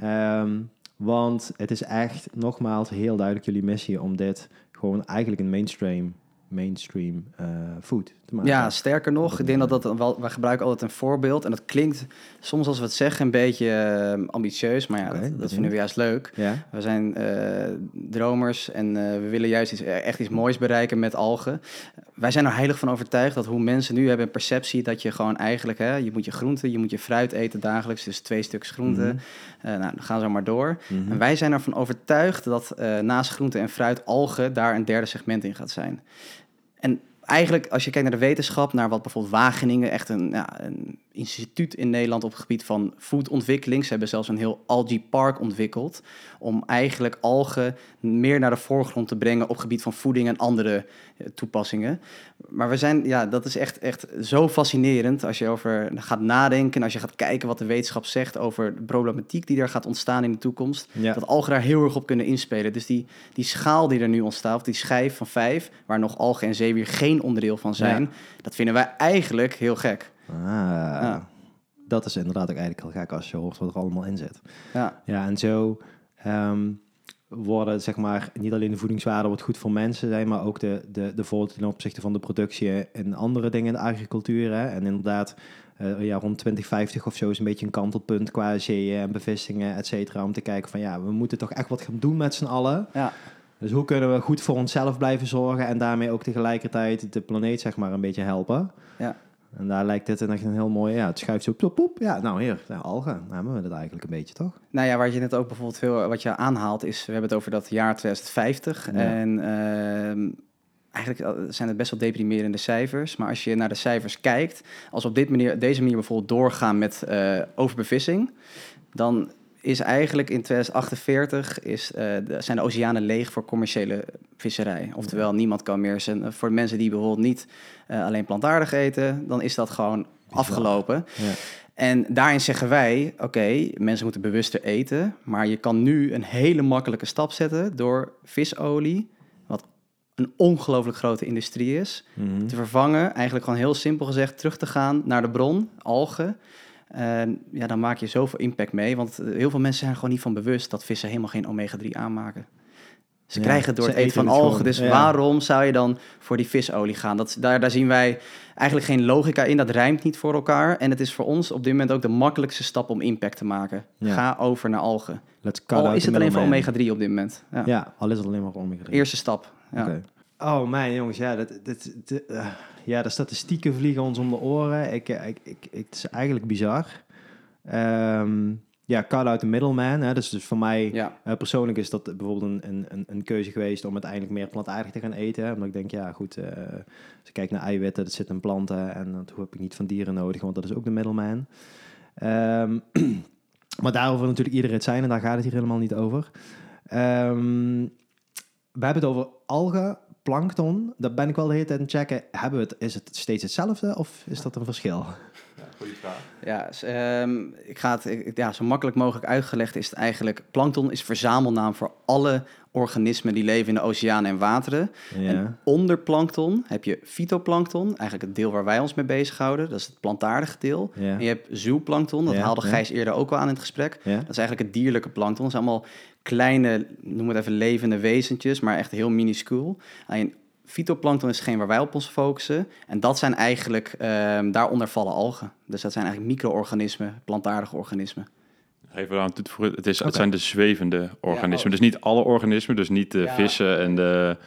Um, want het is echt, nogmaals, heel duidelijk jullie missie om dit gewoon eigenlijk een mainstream mainstream uh, food te maken. Ja, sterker nog, ik denk dat dat wel, wij gebruiken altijd een voorbeeld en dat klinkt soms als we het zeggen een beetje uh, ambitieus, maar ja, dat, dat vinden we juist leuk. Ja. We zijn uh, dromers en we willen juist iets, echt iets moois bereiken met algen. Wij zijn er heilig van overtuigd dat hoe mensen nu hebben een perceptie dat je gewoon eigenlijk, hè, je moet je groenten, je moet je fruit eten dagelijks, dus twee stuks groenten. Mm nou, dan gaan ze maar door. Mhm. En wij zijn ervan overtuigd dat naast groenten en fruit algen daar een derde segment in gaat zijn. En eigenlijk, als je kijkt naar de wetenschap, naar wat bijvoorbeeld Wageningen, echt een, ja, een instituut in Nederland op het gebied van foodontwikkeling. Ze hebben zelfs een heel algae park ontwikkeld om eigenlijk algen meer naar de voorgrond te brengen op het gebied van voeding en andere eh, toepassingen. Maar we zijn, ja, dat is echt, echt zo fascinerend als je over gaat nadenken, als je gaat kijken wat de wetenschap zegt over de problematiek die er gaat ontstaan in de toekomst. Dat algen daar heel erg op kunnen inspelen. Dus die, die schaal die er nu ontstaat, of die schijf van vijf, waar nog algen en zeewier geen onderdeel van zijn, dat vinden wij eigenlijk heel gek. Ah, Dat is inderdaad ook eigenlijk heel gek als je hoort wat er allemaal in zit. Ja, ja en zo um, worden, zeg maar, niet alleen de voedingswaarde wat goed voor mensen zijn, maar ook de, de, de voordelen ten opzichte van de productie en andere dingen in de agricultuur. Hè. En inderdaad, uh, ja, rond 2050 of zo is een beetje een kantelpunt qua zeeën en bevissingen, et cetera, om te kijken van ja, we moeten toch echt wat gaan doen met z'n allen. Ja. Dus hoe kunnen we goed voor onszelf blijven zorgen en daarmee ook tegelijkertijd de planeet zeg maar een beetje helpen? Ja. En daar lijkt dit echt een heel mooi, ja, het schuift zo poep, poep. Ja, nou hier, ja, algen, dan hebben we het eigenlijk een beetje, toch? Nou ja, waar je net ook bijvoorbeeld veel, wat je aanhaalt, is, we hebben het over dat jaar 2050. En uh, eigenlijk zijn het best wel deprimerende cijfers. Maar als je naar de cijfers kijkt, als we op dit manier, deze manier bijvoorbeeld doorgaan met uh, overbevissing, dan is eigenlijk in 2048 is, uh, de, zijn de oceanen leeg voor commerciële visserij. Oftewel, niemand kan meer zijn. Voor mensen die bijvoorbeeld niet uh, alleen plantaardig eten, dan is dat gewoon afgelopen. Ja. En daarin zeggen wij: oké, mensen moeten bewuster eten, maar je kan nu een hele makkelijke stap zetten door visolie, wat een ongelooflijk grote industrie is, mhm. te vervangen. Eigenlijk gewoon heel simpel gezegd, terug te gaan naar de bron, algen. Ja, dan maak je zoveel impact mee. Want heel veel mensen zijn gewoon niet van bewust dat vissen helemaal geen omega-3 aanmaken. Ze krijgen het door het eten van algen. Dus waarom zou je dan voor die visolie gaan? Dat, daar, daar zien wij eigenlijk geen logica in. Dat rijmt niet voor elkaar. En het is voor ons op dit moment ook de makkelijkste stap om impact te maken. Ga over naar algen. al is het alleen voor omega-3 op dit moment. Ja. al is het alleen maar voor omega-3. Eerste stap. Ja. Oh, mijn jongens, ja, dat, dat, uh, ja, de statistieken vliegen ons om de oren. Ik, ik, ik, het is eigenlijk bizar. Um, ja, cut out the middleman. Hè. Dus, dus voor mij ja. uh, persoonlijk is dat bijvoorbeeld een, een, een keuze geweest om uiteindelijk meer plantaardig te gaan eten. Omdat ik denk, ja goed, uh, als ik kijk naar eiwitten, dat zit in planten en dat heb ik niet van dieren nodig, want dat is ook de middleman. Um, *clears throat* maar daarover natuurlijk iedereen het zijn en daar gaat het hier helemaal niet over. Um, we hebben het over algen, plankton. Daar ben ik wel de hele tijd aan het checken. Hebben we het, is het steeds hetzelfde of is dat een verschil? goede vraag. Ja, um, ik ga het ja, zo makkelijk mogelijk uitgelegd is het eigenlijk... Plankton is verzamelnaam voor alle organismen die leven in de oceanen en wateren. Ja. En onder plankton heb je fytoplankton, eigenlijk het deel waar wij ons mee bezighouden. Dat is het plantaardige deel. Ja. En je hebt zooplankton, dat haalde Gijs eerder ook al aan in het gesprek. Dat is eigenlijk het dierlijke plankton. Dat zijn allemaal kleine, noem het even levende wezentjes, maar echt heel minuscuul. En Fytoplankton is geen waar wij op ons focussen. En dat zijn eigenlijk, um, daaronder vallen algen. Dus dat zijn eigenlijk micro-organismen, plantaardige organismen. Even aan het het, is, het zijn de zwevende organismen. dus niet alle organismen, dus niet de vissen en de,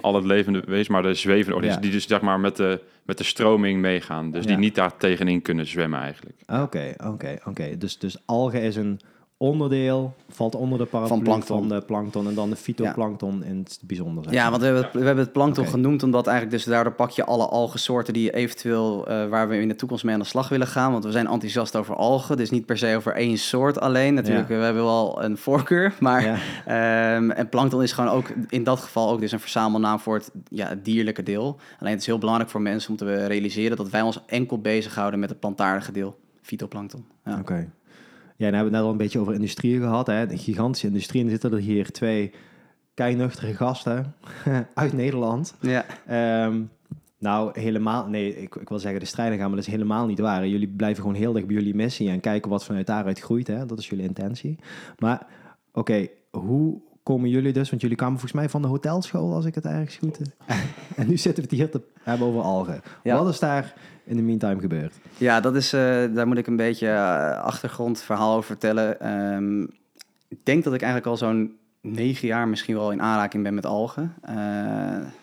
al het levende wezen, maar de zwevende organismen, die dus zeg maar met de, met de stroming meegaan. Dus die niet daar tegenin kunnen zwemmen eigenlijk. Oké, oké, oké. Dus, dus algen is een onderdeel, valt onder de paraplu Van plankton. van de plankton en dan de fytoplankton in het bijzonder. zeg Ja, want we hebben, het, we hebben het plankton genoemd omdat eigenlijk dus daardoor pak je alle algensoorten die je eventueel eh, waar we in de toekomst mee aan de slag willen gaan. Want we zijn enthousiast over algen, dus niet per se over één soort alleen. Natuurlijk, Ja. we hebben wel een voorkeur, maar Ja. ehm, en plankton is gewoon ook in dat geval ook dus een verzamelnaam voor het, ja, het dierlijke deel. Alleen het is heel belangrijk voor mensen om te realiseren dat wij ons enkel bezighouden met het plantaardige deel, fytoplankton. Ja. Oké. Ja, dan hebben we het net al een beetje over industrieën gehad. Hè? De gigantische industrie. En zitten er hier twee keinuchtere gasten *laughs* uit Nederland. Ja. Ehm, nou, helemaal... Nee, ik, ik wil zeggen de strijden gaan, maar dat is helemaal niet waar. Jullie blijven gewoon heel dicht bij jullie missie en kijken wat vanuit daaruit groeit. Hè? Dat is jullie intentie. Maar, oké, hoe komen jullie dus... Want jullie kwamen volgens mij van de hotelschool, als ik het ergens goed... *laughs* en nu zitten we het hier te hebben over algen. Ja. Wat is daar in de meantime gebeurd? Ja, dat is, eh, daar moet ik een beetje eh, achtergrondverhaal over vertellen. Ehm, ik denk dat ik eigenlijk al zo'n negen jaar misschien wel in aanraking ben met algen. Eh,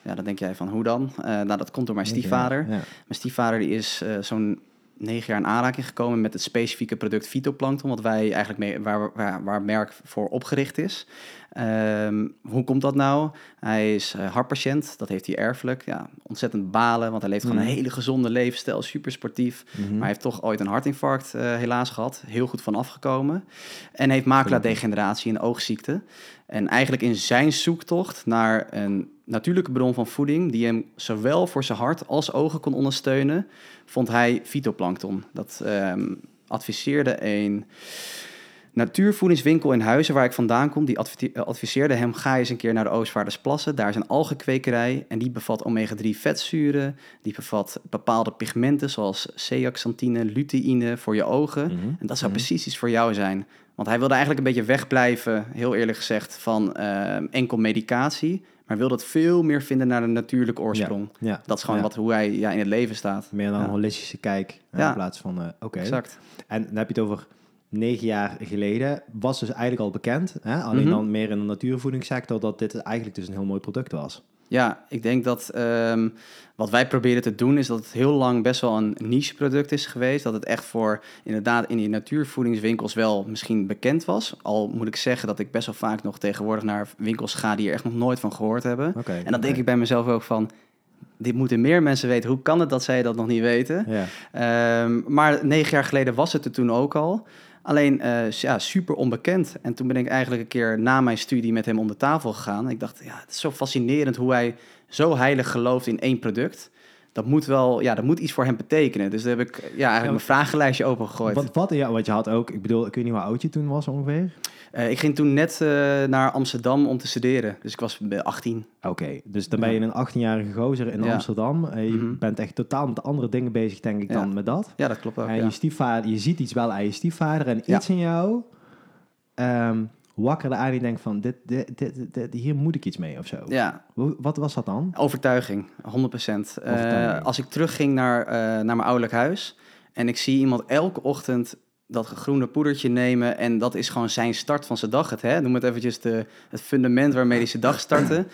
ja, dan denk jij van hoe dan? Nou, dat komt door mijn stiefvader. Ja. Mijn stiefvader die is zo'n negen jaar in aanraking gekomen met het specifieke product fytoplankton, wat wij eigenlijk mee, waar, waar, waar merk voor opgericht is. Ehm, hoe komt dat nou? Hij is eh, hartpatiënt, dat heeft hij erfelijk. Ja, ontzettend balen, want hij leeft gewoon Mhm. een hele gezonde levensstijl, super sportief. Mhm. Maar hij heeft toch ooit een hartinfarct eh, helaas gehad. Heel goed van afgekomen. En heeft maculadegeneratie, een oogziekte. En eigenlijk in zijn zoektocht naar een natuurlijke bron van voeding... die hem zowel voor zijn hart als ogen kon ondersteunen... vond hij fytoplankton. Dat ehm, adviseerde een natuurvoedingswinkel in Huizen, waar ik vandaan kom... die eh, adviseerde hem, ga eens een keer naar de Oostvaardersplassen. Daar is een algenkwekerij en die bevat omega-3 vetzuren... die bevat bepaalde pigmenten zoals zeaxanthine, luteïne voor je ogen... Mhm. En dat zou Mhm. precies iets voor jou zijn. Want hij wilde eigenlijk een beetje wegblijven, heel eerlijk gezegd, van eh, enkel medicatie. Maar wilde het veel meer vinden naar de natuurlijke oorsprong. Ja, Dat is gewoon ja. wat, hoe hij ja, in het leven staat. Meer dan een holistische kijk Ja. in plaats van... eh, Oké. Exact. En dan heb je het over negen jaar geleden. Was dus eigenlijk al bekend. Hè? Alleen Mhm. dan meer in de natuurvoedingssector... dat dit eigenlijk dus een heel mooi product was. Ja, ik denk dat ehm, wat wij proberen te doen is dat het heel lang best wel een niche product is geweest. Dat het echt voor inderdaad in die natuurvoedingswinkels wel misschien bekend was. Al moet ik zeggen dat ik best wel vaak nog tegenwoordig naar winkels ga die er echt nog nooit van gehoord hebben. En dan denk ik bij mezelf ook van, dit moeten meer mensen weten. Hoe kan het dat zij dat nog niet weten? Ja. Ehm, maar negen jaar geleden was het er toen ook al. Alleen eh, ja, super onbekend. En toen ben ik eigenlijk een keer na mijn studie met hem om de tafel gegaan. Ik dacht, ja, het is zo fascinerend hoe hij zo heilig gelooft in één product. Dat moet wel, ja, dat moet iets voor hem betekenen. Dus daar heb ik ja, eigenlijk mijn vragenlijstje opengegooid. Wat, wat, ja, wat je had ook... Ik bedoel, ik weet niet hoe oud je toen was ongeveer. Eh, ik ging toen net eh, naar Amsterdam om te studeren. Dus ik was bij 18. Oké, dus dan ben je een 18-jarige gozer in Ja. Amsterdam. En je Mhm. bent echt totaal met andere dingen bezig, denk ik, Ja. dan met dat. Ja, dat klopt ook. en ja. je stiefvader, je ziet iets wel aan je stiefvader en iets in jou ehm wakkerde aan die denkt van, dit, dit, dit, dit- hier moet ik iets mee of zo. ja, Wat was dat dan? Overtuiging, 100%. Eh, als ik terugging naar, eh, naar mijn ouderlijk huis en ik zie iemand elke ochtend dat groene poedertje nemen en dat is gewoon zijn start van zijn dag. Het, hè? Noem het eventjes de, het fundament waarmee hij zijn dag startte.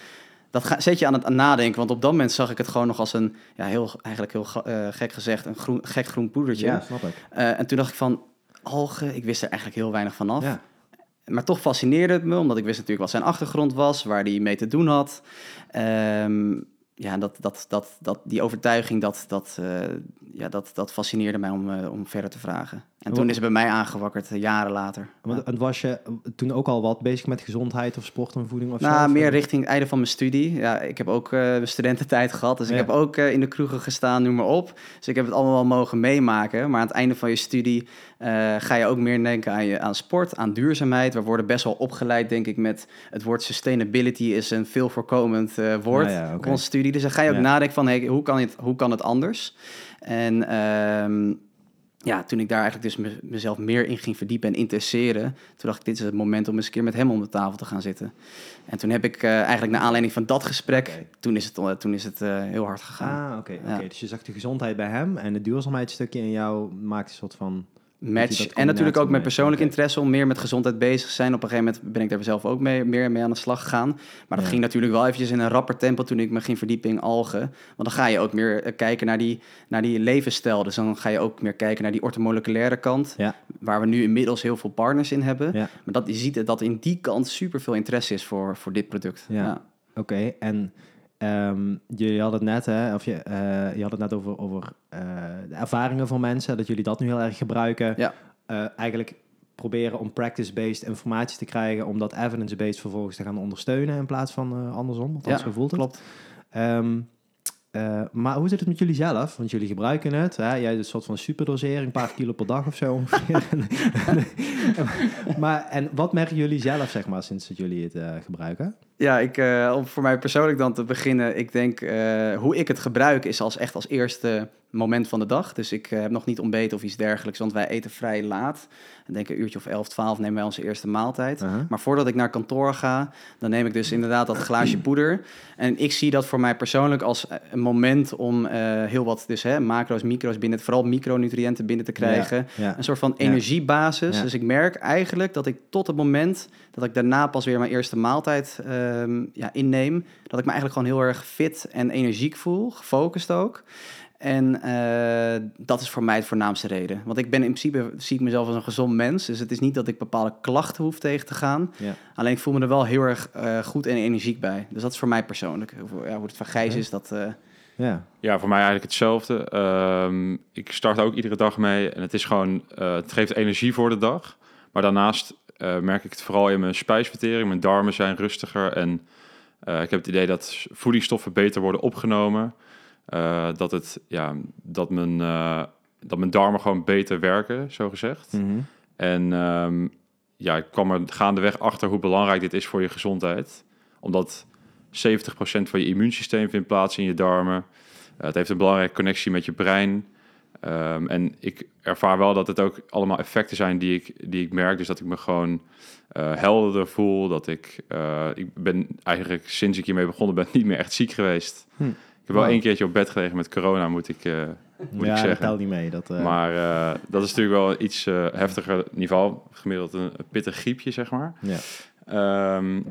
Dat ga, zet je aan het aan nadenken, want op dat moment zag ik het gewoon nog als een, ja, heel, eigenlijk heel eh, gek gezegd, een groen, gek groen poedertje. snap ik. En toen dacht ik van, algen, ik wist er eigenlijk heel weinig van af. Ja. Maar toch fascineerde het me, omdat ik wist natuurlijk wat zijn achtergrond was, waar hij mee te doen had. Ehm, ja, dat, dat, dat, dat, die overtuiging, dat, dat, eh, ja, dat, dat fascineerde mij om, eh, om verder te vragen. En toen is het bij mij aangewakkerd, eh, jaren later. Want, en was je toen ook al wat bezig met gezondheid of sport en voeding of zo? Nou, Of- meer richting het einde van mijn studie. Ja, ik heb ook eh, studententijd gehad, dus Ja. ik heb ook eh, in de kroegen gestaan, noem maar op. Dus ik heb het allemaal wel mogen meemaken. Maar aan het einde van je studie eh, ga je ook meer denken aan, je, aan sport, aan duurzaamheid. We worden best wel opgeleid, denk ik, met het woord sustainability is een veel voorkomend eh, woord Ja, ja, oké. op onze studie. Dus dan ga je ook Ja. nadenken van, hey, hoe, kan het, hoe kan het anders? En ehm, ja, toen ik daar eigenlijk dus me- mezelf meer in ging verdiepen en interesseren, toen dacht ik, dit is het moment om eens een keer met hem om de tafel te gaan zitten. En toen heb ik eh, eigenlijk naar aanleiding van dat gesprek, toen is het, eh, toen is het eh, heel hard gegaan. Ah, oké. Ja. oké. Dus je zag de gezondheid bij hem en het duurzaamheidsstukje in jou maakte een soort van... Match. En natuurlijk ook met persoonlijk interesse om meer met gezondheid bezig te zijn. Op een gegeven moment ben ik daar zelf ook mee, meer mee aan de slag gegaan. Maar dat Ja. ging natuurlijk wel eventjes in een rapper tempo toen ik me ging verdiepen in algen. Want dan ga je ook meer eh, kijken naar die, naar die levensstijl. Dus dan ga je ook meer kijken naar die ortomoleculaire kant. Ja. waar we nu inmiddels heel veel partners in hebben. Ja. Maar dat, je ziet dat in die kant super veel interesse is voor, voor dit product. Ja. Ja. Oké, en ehm jullie hadden het net, hè, of je, eh, je had het net over, over eh, de ervaringen van mensen, dat jullie dat nu heel erg gebruiken. Ja. Eh, eigenlijk proberen om practice-based informatie te krijgen, om dat evidence-based vervolgens te gaan ondersteunen in plaats van andersom. Want Ja, zo voelt het. klopt. Ehm, eh, maar hoe zit het met jullie zelf? Want jullie gebruiken het. Hè? Jij een soort van superdosering, een paar kilo per dag of zo ongeveer. *laughs* *laughs* maar en wat merken jullie zelf, zeg maar, sinds dat jullie het gebruiken? Ja, ik, eh, om voor mij persoonlijk dan te beginnen. Ik denk, eh, hoe ik het gebruik is als echt als eerste moment van de dag. Dus ik eh, heb nog niet ontbeten of iets dergelijks, want wij eten vrij laat. Ik denk een uurtje of 11, 12 nemen wij onze eerste maaltijd. Maar voordat ik naar kantoor ga, dan neem ik dus inderdaad dat glaasje *clears throat* poeder. En ik zie dat voor mij persoonlijk als een moment om heel wat, dus hè, macro's, micro's binnen, vooral micronutriënten binnen te krijgen. Ja. Een soort van energiebasis. Ja. Dus ik merk eigenlijk dat ik tot het moment dat ik daarna pas weer mijn eerste maaltijd ehm, ja, inneem, dat ik me eigenlijk gewoon heel erg fit en energiek voel, gefocust ook. En eh, dat is voor mij het voornaamste reden. Want ik ben in principe, zie ik mezelf als een gezond mens. Dus het is niet dat ik bepaalde klachten hoef tegen te gaan. Ja. Alleen ik voel me er wel heel erg eh, goed en energiek bij. Dus dat is voor mij persoonlijk. Hoe, ja, hoe het van Gijs is, dat... eh, Ja. Ja, voor mij eigenlijk hetzelfde. Ehm, ik start ook iedere dag mee en het is gewoon, eh, het geeft energie voor de dag. Maar daarnaast eh, merk ik het vooral in mijn spijsvertering. Mijn darmen zijn rustiger en eh, ik heb het idee dat voedingsstoffen beter worden opgenomen. Eh, dat, het, ja, dat, mijn, dat mijn darmen gewoon beter werken, zo gezegd. Mhm. En ehm, ja, ik kwam er gaandeweg achter hoe belangrijk dit is voor je gezondheid. Omdat 70% van je immuunsysteem vindt plaats in je darmen. Het heeft een belangrijke connectie met je brein. Ehm, en ik ervaar wel dat het ook allemaal effecten zijn die ik, die ik merk. Dus dat ik me gewoon eh, helderder voel. Dat ik, eh, ik ben eigenlijk sinds ik hiermee begonnen ben *laughs* niet meer echt ziek geweest. Hm. Ik heb wel één keertje op bed gelegen met corona, moet ik, eh, moet ja, ik dat zeggen. telt niet mee. Dat, Maar dat is natuurlijk wel iets heftiger niveau. Gemiddeld een, een pittig griepje, zeg maar. ja. Ehm,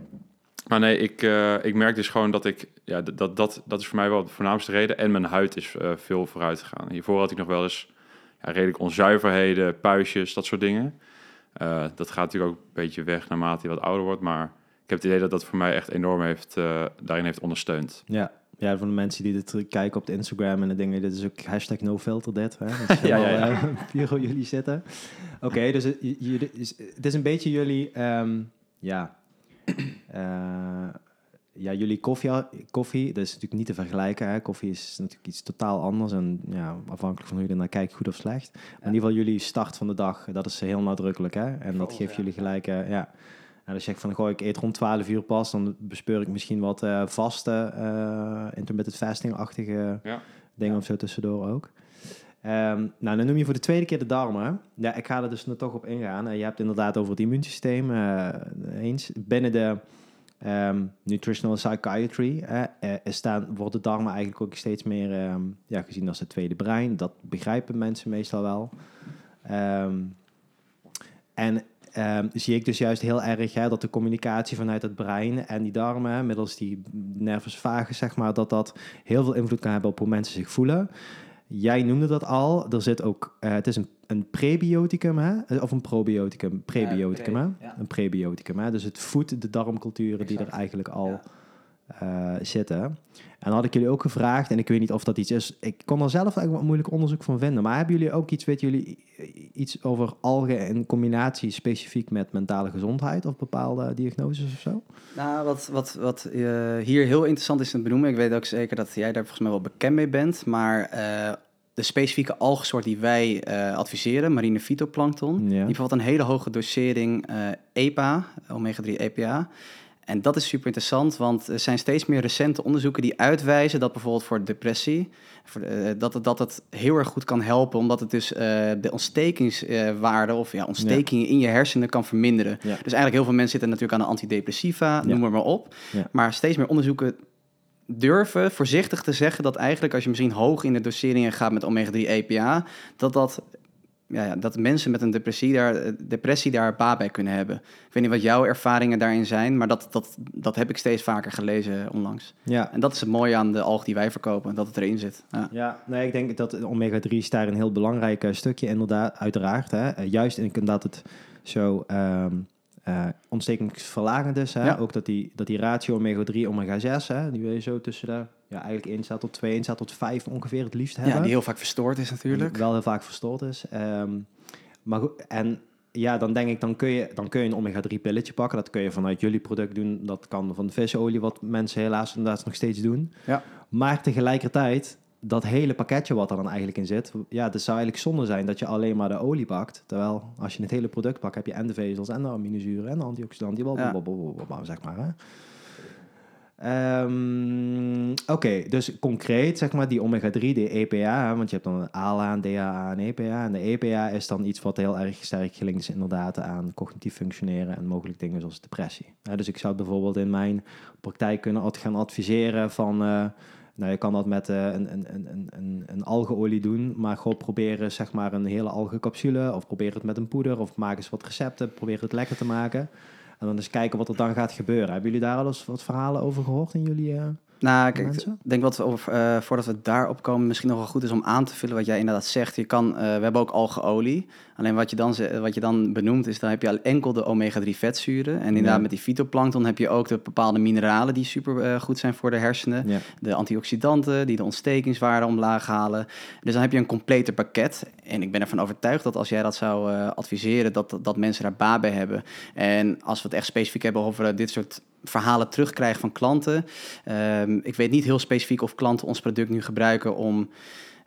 maar nee, ik, eh, ik merk dus gewoon dat ik... Ja, dat, dat, dat, is voor mij wel de voornaamste reden. En mijn huid is eh, veel vooruit gegaan. Hiervoor had ik nog wel eens ja, redelijk onzuiverheden, puistjes, dat soort dingen. Eh, dat gaat natuurlijk ook een beetje weg naarmate je wat ouder wordt. Maar ik heb het idee dat dat voor mij echt enorm heeft, daarin heeft ondersteund. Ja. ja, van de mensen die dit kijken op de Instagram en de dingen, dit is ook hashtag nofilter dit. Hè? Dat *laughs* is Ja, ja, *laughs* jullie zitten. Oké, dus het, jullie- het is een beetje jullie, ehm, ja, ja, jullie koffie, koffie, dat is natuurlijk niet te vergelijken. Hè? Koffie is natuurlijk iets totaal anders en ja, afhankelijk van hoe je er naar kijkt, goed of slecht. Maar in ieder geval jullie start van de dag, dat is heel nadrukkelijk. Hè? En dat geeft ja. jullie gelijk, eh, ja. En als je zegt van, goh, ik eet rond 12 uur pas, dan bespeur ik misschien wat eh, vaste, eh intermittent fasting-achtige Ja. dingen of zo tussendoor ook. Ehm, nou, dan noem je voor de tweede keer de darmen. Ja, ik ga er dus nu toch op ingaan. Eh, je hebt inderdaad over het immuunsysteem eh, eens. Binnen de ehm, nutritional psychiatry eh, staan, worden darmen eigenlijk ook steeds meer ehm, ja, gezien als het tweede brein. Dat begrijpen mensen meestal wel. En zie ik dus juist heel erg hè, dat de communicatie vanuit het brein en die darmen, middels die nervus vagus, zeg maar, dat dat heel veel invloed kan hebben op hoe mensen zich voelen. Jij noemde dat al. Er zit ook, eh, het is een, een prebioticum, hè? of een probioticum. Prebioticum, pre, hè? ja. Een prebioticum, hè? Dus het voedt de darmculturen die er eigenlijk al Eh, zitten. En dan had ik jullie ook gevraagd, en ik weet niet of dat iets is. Ik kon er zelf eigenlijk wat moeilijk onderzoek van vinden. Maar hebben jullie ook iets, weten jullie iets over algen in combinatie specifiek met mentale gezondheid of bepaalde diagnoses of zo? Nou, wat, wat, wat eh, hier heel interessant is te benoemen, ik weet ook zeker dat jij daar volgens mij wel bekend mee bent, maar eh, de specifieke algensoort die wij adviseren, marine fytoplankton, Ja. die bevat een hele hoge dosering EPA, omega-3 EPA. En dat is super interessant, want er zijn steeds meer recente onderzoeken die uitwijzen dat bijvoorbeeld voor depressie, voor, eh, dat, het, dat het heel erg goed kan helpen, omdat het dus eh, de ontstekingswaarde of ja, ontstekingen in je hersenen kan verminderen. Ja. Dus eigenlijk heel veel mensen zitten natuurlijk aan de antidepressiva, noem maar maar op. Maar steeds meer onderzoeken durven voorzichtig te zeggen dat eigenlijk als je misschien hoog in de doseringen gaat met omega-3 EPA, dat dat ja, ja, dat mensen met een depressie daar, eh, depressie daar baat bij kunnen hebben. Ik weet niet wat jouw ervaringen daarin zijn, maar dat, dat, dat heb ik steeds vaker gelezen onlangs. Ja. En dat is het mooie aan de alg die wij verkopen, dat het erin zit. Ja, ja nee, ik denk dat omega-3 is daar een heel belangrijk stukje, inderdaad, uiteraard. Hè. Juist dat het zo... Um, uh, ontstekingsverlagend is. Hè? Ja. Ook dat die, dat die ratio omega-3, omega-6, hè, die je zo tussen de ja, eigenlijk 1 staat tot 2, 1 staat tot 5 ongeveer het liefst hebben. Ja, die heel vaak verstoord is natuurlijk. wel heel vaak verstoord is. Um, maar goed, en ja, dan denk ik, dan kun je, dan kun je een omega-3 pilletje pakken. Dat kun je vanuit jullie product doen. Dat kan van de visolie, wat mensen helaas inderdaad nog steeds doen. Ja. Maar tegelijkertijd, dat hele pakketje wat er dan eigenlijk in zit, ja, het zou eigenlijk zonde zijn dat je alleen maar de olie pakt. Terwijl als je het hele product pakt, heb je en de vezels en de aminozuren en de antioxidanten, ja. zeg maar. Hè. Um, Oké, dus concreet zeg maar die omega-3, de EPA, want je hebt dan ALA, DHA en EPA. En de EPA is dan iets wat heel erg sterk gelinkt is inderdaad aan cognitief functioneren en mogelijk dingen zoals depressie. dus ik zou bijvoorbeeld in mijn praktijk kunnen gaan adviseren van... Uh, nou, je kan dat met uh, een, een, een, een, een algeolie doen, maar gewoon proberen zeg maar een hele algencapsule of probeer het met een poeder of maak eens wat recepten, probeer het lekker te maken. En dan eens kijken wat er dan gaat gebeuren. Hebben jullie daar al eens wat verhalen over gehoord in jullie uh, nou, kijk, ik denk wat we over, uh, voordat we daarop komen, misschien nog wel goed is om aan te vullen wat jij inderdaad zegt. Je kan, uh, we hebben ook algeolie. Alleen wat je, dan, wat je dan benoemt is, dan heb je al enkel de omega-3 vetzuren. En inderdaad met die fytoplankton heb je ook de bepaalde mineralen die super uh, goed zijn voor de hersenen. De antioxidanten die de ontstekingswaarde omlaag halen. Dus dan heb je een completer pakket. En ik ben ervan overtuigd dat als jij dat zou adviseren, dat, dat mensen daar baat bij hebben. En als we het echt specifiek hebben over dit soort verhalen terugkrijgen van klanten. Ehm, ik weet niet heel specifiek of klanten ons product nu gebruiken om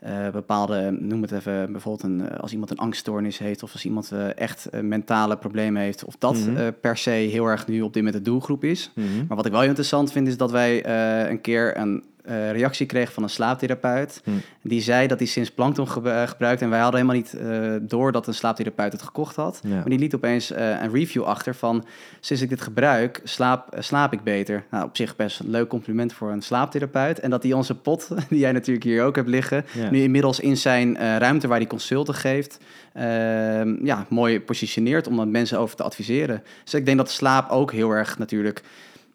uh, bepaalde, noem het even, bijvoorbeeld een, eh, als iemand een angststoornis heeft of als iemand uh, echt mentale problemen heeft, of dat mhm. per se heel erg nu op dit moment de doelgroep is. Mhm. Maar wat ik wel heel interessant vind, is dat wij een keer een uh, reactie kreeg van een slaaptherapeut. Hm. Die zei dat hij sinds plankton ge gebruikt. En wij hadden helemaal niet uh, door dat een slaaptherapeut het gekocht had. Maar die liet opeens uh, een review achter van... sinds ik dit gebruik, slaap, slaap ik beter. Nou, op zich best een leuk compliment voor een slaaptherapeut. En dat hij onze pot, *laughs* die jij natuurlijk hier ook hebt liggen... nu inmiddels in zijn ruimte waar hij consulten geeft... Ehm, ja, mooi positioneert om dan mensen over te adviseren. Dus ik denk dat slaap ook heel erg natuurlijk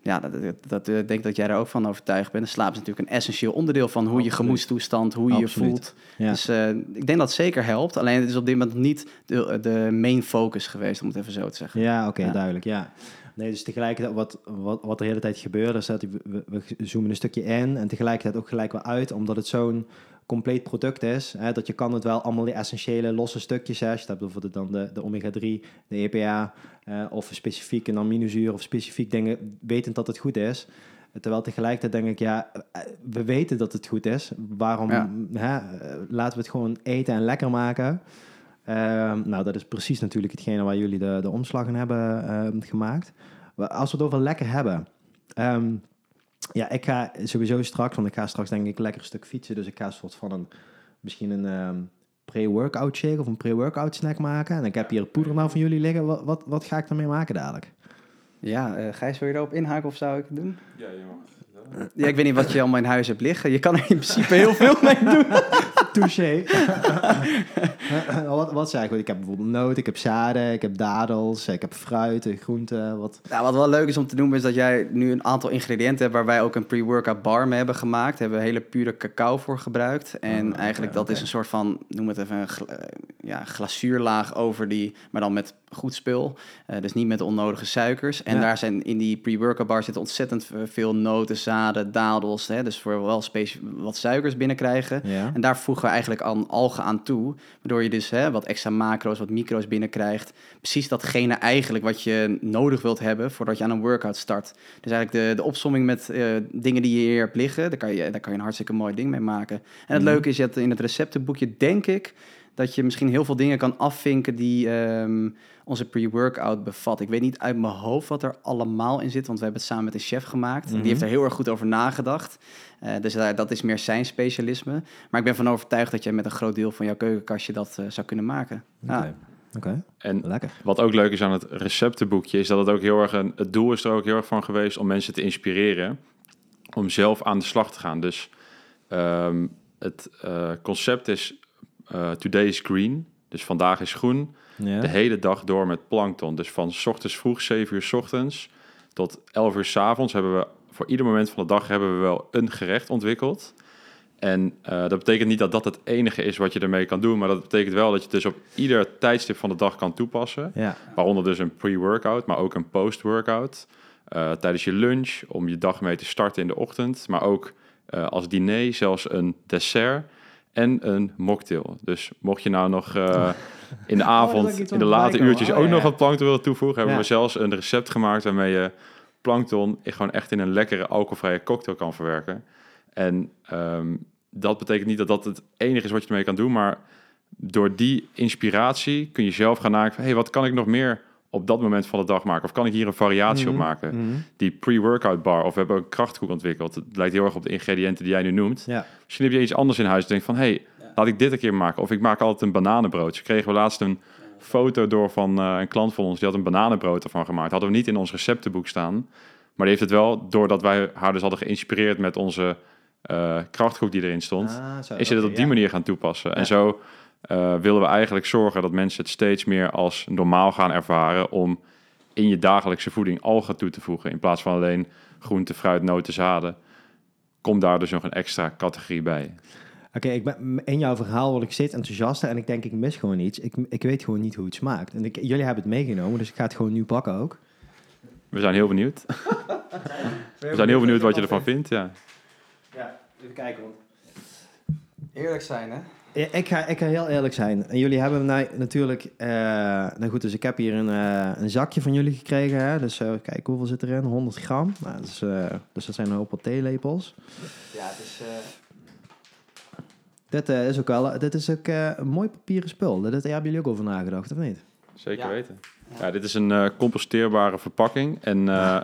ja, dat, dat, dat uh, denk dat jij er ook van overtuigd bent. De slaap is natuurlijk een essentieel onderdeel van hoe je gemoedstoestand, hoe je je voelt. Dus uh, ik denk dat het zeker helpt. Alleen het is op dit moment niet de, de main focus geweest, om het even zo te zeggen. Ja, oké, duidelijk. Ja. Nee, dus tegelijkertijd wat, wat, wat de hele tijd gebeurt, is dat we, we zoomen een stukje in en tegelijkertijd ook gelijk weer uit, omdat het zo'n compleet product is. Hè, dat je kan het wel allemaal die essentiële losse stukjes. Hè, je hebt bijvoorbeeld dan de, de omega-3, de EPA uh, of specifiek een aminozuur of specifiek dingen, wetend dat het goed is. Terwijl tegelijkertijd denk ik, ja, eh, we weten dat het goed is. Waarom hè, laten we het gewoon eten en lekker maken? Ehm, nou, dat is precies natuurlijk hetgene waar jullie de, de omslag in hebben uh, gemaakt. Als we het over lekker hebben. Um, ja, ik ga sowieso straks, want ik ga straks denk ik lekker een stuk fietsen. Dus ik ga een soort van een, misschien een um, pre-workout shake of een pre-workout snack maken. En ik heb hier poeder nou van jullie liggen. Wat, wat, wat ga ik ermee maken dadelijk? Ja, uh, Gijs, wil je erop inhaken of zou ik het doen? Ja, je mag. Ja, ik weet niet wat je allemaal in huis hebt liggen. Je kan er in principe heel veel mee doen. *laughs* Touché. *laughs* wat, wat zei ik? Ik heb bijvoorbeeld noten, ik heb zaden, ik heb dadels, ik heb fruit, groenten. Wat... Nou, wat wel leuk is om te noemen is dat jij nu een aantal ingrediënten hebt... waar wij ook een pre-workout bar mee hebben gemaakt. Daar hebben we hele pure cacao voor gebruikt. En oh, eigenlijk dat is een soort van, noem het even, een ja, glazuurlaag over die... maar dan met goed spul. Uh, dus niet met onnodige suikers. En daar zijn in die pre-workout bar zitten ontzettend veel noten, zaden, dadels. Hè, dus voor wel wat suikers binnenkrijgen. Ja. En daar voegen we eigenlijk aan algen aan toe. Waardoor je dus hè, wat extra macro's, wat micro's binnenkrijgt. Precies datgene eigenlijk wat je nodig wilt hebben voordat je aan een workout start. Dus eigenlijk de, de opsomming met uh, dingen die je hier hebt liggen. Daar kan, je, daar kan je een hartstikke mooi ding mee maken. En het mhm. leuke is dat in het receptenboekje, denk ik dat je misschien heel veel dingen kan afvinken die um, onze pre-workout bevat. Ik weet niet uit mijn hoofd wat er allemaal in zit, want we hebben het samen met een chef gemaakt. Die heeft mhm. er heel erg goed over nagedacht. Uh, dus dat is meer zijn specialisme. Maar ik ben van overtuigd dat jij met een groot deel van jouw keukenkastje dat uh, zou kunnen maken. Okay. Oké, en lekker. Wat ook leuk is aan het receptenboekje, is dat het ook heel erg een. Het doel is er ook heel erg van geweest om mensen te inspireren om zelf aan de slag te gaan. Dus um, het uh, concept is uh, Today is Green. Dus vandaag is groen, Ja. de hele dag door met plankton. Dus van 's ochtends vroeg, 7 uur 's ochtends, tot 11 uur 's avonds hebben we voor ieder moment van de dag hebben we wel een gerecht ontwikkeld. En eh, dat betekent niet dat dat het enige is wat je ermee kan doen, maar dat betekent wel dat je het dus op ieder tijdstip van de dag kan toepassen. Ja. Waaronder dus een pre-workout, maar ook een post-workout. Eh, tijdens je lunch, om je dag mee te starten in de ochtend. Maar ook eh, als diner, zelfs een dessert en een mocktail. Dus mocht je nou nog eh, in de Oh, avond, in de late uurtjes. Oh, ook ja, nog wat plankton willen toevoegen... hebben Ja. we zelfs een recept gemaakt waarmee je plankton gewoon echt in een lekkere alcoholvrije cocktail kan verwerken. En ehm, dat betekent niet dat dat het enige is wat je ermee kan doen, maar door die inspiratie kun je zelf gaan nadenken van, hey, wat kan ik nog meer op dat moment van de dag maken? Of kan ik hier een variatie Mhm, op maken? mhm. Die pre-workout bar, of we hebben een krachtkoek ontwikkeld. Het lijkt heel erg op de ingrediënten die jij nu noemt. Ja. Misschien heb je iets anders in huis en denkt van, hey, laat ik dit een keer maken. Of ik maak altijd een bananenbrood. Zo kregen we laatst een foto door van eh, een klant van ons, die had een bananenbrood ervan gemaakt. Hadden we niet in ons receptenboek staan. Maar die heeft het wel, doordat wij haar dus hadden geïnspireerd met onze eh krachtgroep die erin stond, Ah, zo, is je dat op die ja. manier gaan toepassen. Ja. En zo eh, willen we eigenlijk zorgen dat mensen het steeds meer als normaal gaan ervaren om in je dagelijkse voeding algen toe te voegen. In plaats van alleen groente, fruit, noten, zaden. Komt daar dus nog een extra categorie bij. Oké, ik ben in jouw verhaal word ik steeds enthousiaster en ik denk ik mis gewoon iets. Ik, ik weet gewoon niet hoe het smaakt. En ik, jullie hebben het meegenomen, dus ik ga het gewoon nu pakken ook. We zijn heel benieuwd. *laughs* We zijn heel benieuwd wat je ervan vindt. Ja. Ja, even kijken. Eerlijk zijn, hè? Ja, Ik ga, ik ga heel eerlijk zijn. En jullie hebben nou, natuurlijk... eh, nou goed, dus ik heb hier een, eh, een zakje van jullie gekregen. Hè? Dus eh, kijk, hoeveel zit erin? 100 gram. Nou, dus, eh, dus dat zijn een hoop wat theelepels. Ja, het is... Dit eh, is ook wel dit is ook, eh, een mooi papieren spul. Dit, daar hebben jullie ook over nagedacht, of niet? Zeker Ja. weten. Ja, dit is een eh, composteerbare verpakking. En eh,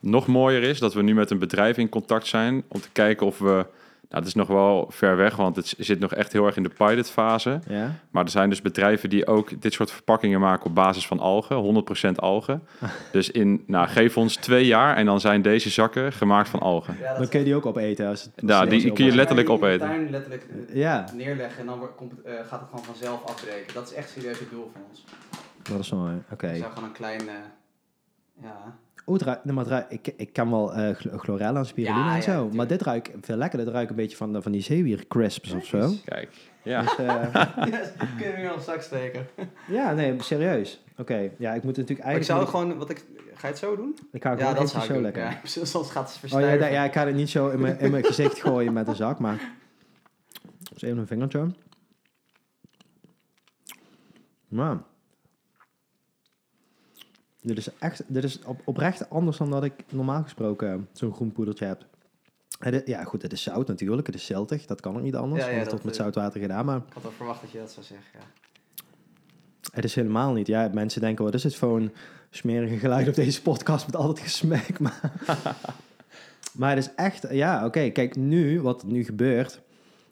nog mooier is dat we nu met een bedrijf in contact zijn om te kijken of we. Nou, het is nog wel ver weg, want het zit nog echt heel erg in de pilotfase. Ja? Maar er zijn dus bedrijven die ook dit soort verpakkingen maken op basis van algen, 100% algen. *laughs* Dus in, nou, geef ons twee jaar en dan zijn deze zakken gemaakt van algen. Ja, Dan kun je die ook opeten. Als het Ja, die kun je letterlijk opeten. tuin letterlijk eh, Ja, neerleggen en dan wordt, komt, eh, gaat het gewoon vanzelf afbreken. Dat is echt serieus het doel van ons. dat is mooi. Oké. Je zou gewoon een klein... eh, ja... Het nee, maar het ik, ik kan wel eh chlorella en spirulina Ja, en ja, zo. maar dit ruikt veel lekkerder. Dit ruikt een beetje van, van die zeewier crisps of zo. Kijk, ja. Dus, eh, Kunnen we hier al straks steken? ja, nee, serieus. Oké, ja, ik moet het natuurlijk Maar ik eigenlijk... zou gewoon... Wat ik, ga je het zo doen? Ik ga ja, gewoon dat ik zo lekker. Ja, *laughs* soms gaat het Oh ja, verstuiven. ja, ik ga het niet zo in mijn, in mijn gezicht gooien met een zak, maar... Dus even een vingertje. Maar... Dit is echt, dit is op, oprecht anders dan dat ik normaal gesproken zo'n groen poedertje heb. Dit- ja, goed, het is zout natuurlijk, het is ziltig, dat kan ook niet anders, Ja, ja, want het wordt met eh, zoutwater gedaan, maar Ik had wel verwacht dat je dat zou zeggen, ja. het is helemaal niet. Ja, mensen denken, wat is het voor een smerige geluid op deze podcast met al dat gesmek, maar... *laughs* maar het is echt, ja, oké, kijk, nu, wat nu gebeurt,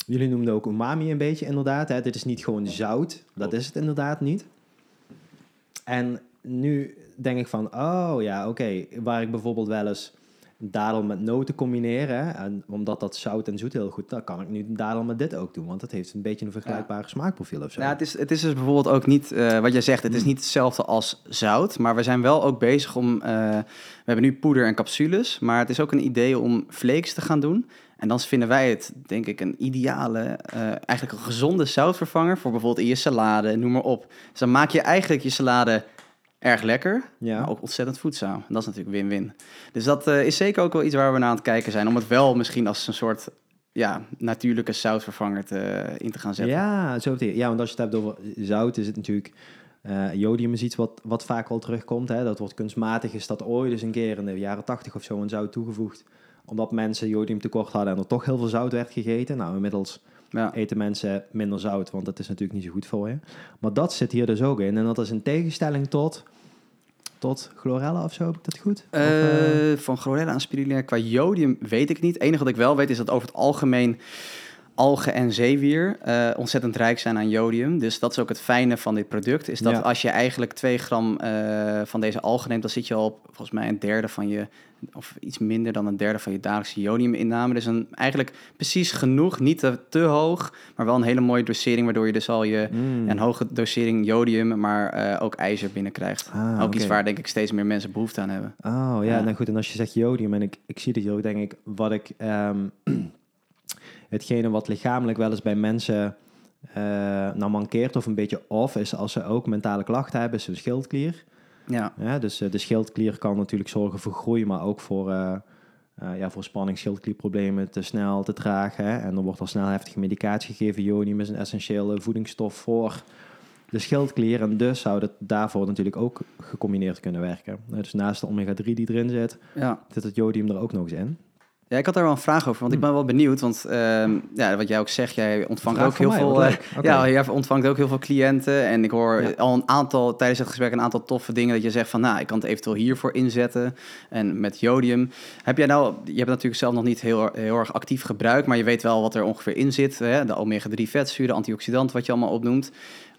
jullie noemden ook umami een beetje inderdaad, hè? dit is niet gewoon zout, dat is het inderdaad niet. En nu denk ik van, oh ja, oké, waar ik bijvoorbeeld wel eens dadel met noten combineer, hè, en omdat dat zout en zoet heel goed, dan kan ik nu dadel met dit ook doen, want dat heeft een beetje een vergelijkbare smaakprofiel of zo. Nou, het, is, het is dus bijvoorbeeld ook niet, eh, wat jij zegt, het is niet hetzelfde als zout. Maar we zijn wel ook bezig om, eh, we hebben nu poeder en capsules. Maar het is ook een idee om flakes te gaan doen. En dan vinden wij het, denk ik, een ideale, eh, eigenlijk een gezonde zoutvervanger. Voor bijvoorbeeld in je salade, noem maar op. Dus dan maak je eigenlijk je salade erg lekker, Ja. maar ook ontzettend voedzaam. En dat is natuurlijk win-win. Dus dat eh, is zeker ook wel iets waar we naar aan het kijken zijn. Om het wel misschien als een soort ja, natuurlijke zoutvervanger te, in te gaan zetten. Ja, zo betekent- ja, want als je het hebt over zout, is het natuurlijk... eh, jodium is iets wat, wat vaak al terugkomt. Hè? Dat wordt kunstmatig, is dat ooit eens een keer in de jaren tachtig of zo een zout toegevoegd. Omdat mensen jodiumtekort hadden en er toch heel veel zout werd gegeten. Nou, inmiddels Ja. eten mensen minder zout, want dat is natuurlijk niet zo goed voor je. Maar dat zit hier dus ook in. En dat is in tegenstelling tot, tot chlorella of zo, heb ik dat goed? Of, eh, Eh, van chlorella en spirulina qua jodium weet ik niet. Het enige wat ik wel weet is dat over het algemeen... algen en zeewier uh, ontzettend rijk zijn aan jodium. Dus dat is ook het fijne van dit product. Is dat als je eigenlijk 2 gram uh, van deze algen neemt, dan zit je al op volgens mij een derde van je, of iets minder dan een derde van je dagelijkse jodiuminname. Dus een, eigenlijk precies genoeg, niet te, te, hoog, maar wel een hele mooie dosering, waardoor je dus al je mm. een hoge dosering jodium, maar uh, ook ijzer binnenkrijgt. Ah, ook iets waar denk ik steeds meer mensen behoefte aan hebben. Oh ja, nou goed. En als je zegt jodium, en ik, ik zie dit ook, denk ik, wat ik. Um, hetgene wat lichamelijk wel eens bij mensen uh, nou mankeert of een beetje off is als ze ook mentale klachten hebben, is hun schildklier. Ja. ja dus uh, de schildklier kan natuurlijk zorgen voor groei, maar ook voor, uh, ja, voor spanning, schildklierproblemen te snel te dragen. Hè? En er wordt al snel heftige medicatie gegeven. Jonium is een essentiële voedingsstof voor de schildklier. En dus zou dat daarvoor natuurlijk ook gecombineerd kunnen werken. Dus naast de omega-3 die erin zit, ja. zit het jodium er ook nog eens in. Ja, ik had daar wel een vraag over, want ik hm. ben wel benieuwd. Want uh, ja, wat jij ook zegt, jij ontvangt ook heel veel. Uh, Ja, jij ontvangt ook heel veel cliënten. En ik hoor al een aantal tijdens het gesprek een aantal toffe dingen dat je zegt van nou, ik kan het eventueel hiervoor inzetten. En met jodium. Heb jij nou, je hebt natuurlijk zelf nog niet heel, heel erg actief gebruikt, maar je weet wel wat er ongeveer in zit. Hè? De omega-3 vetzuren, antioxidant, wat je allemaal opnoemt.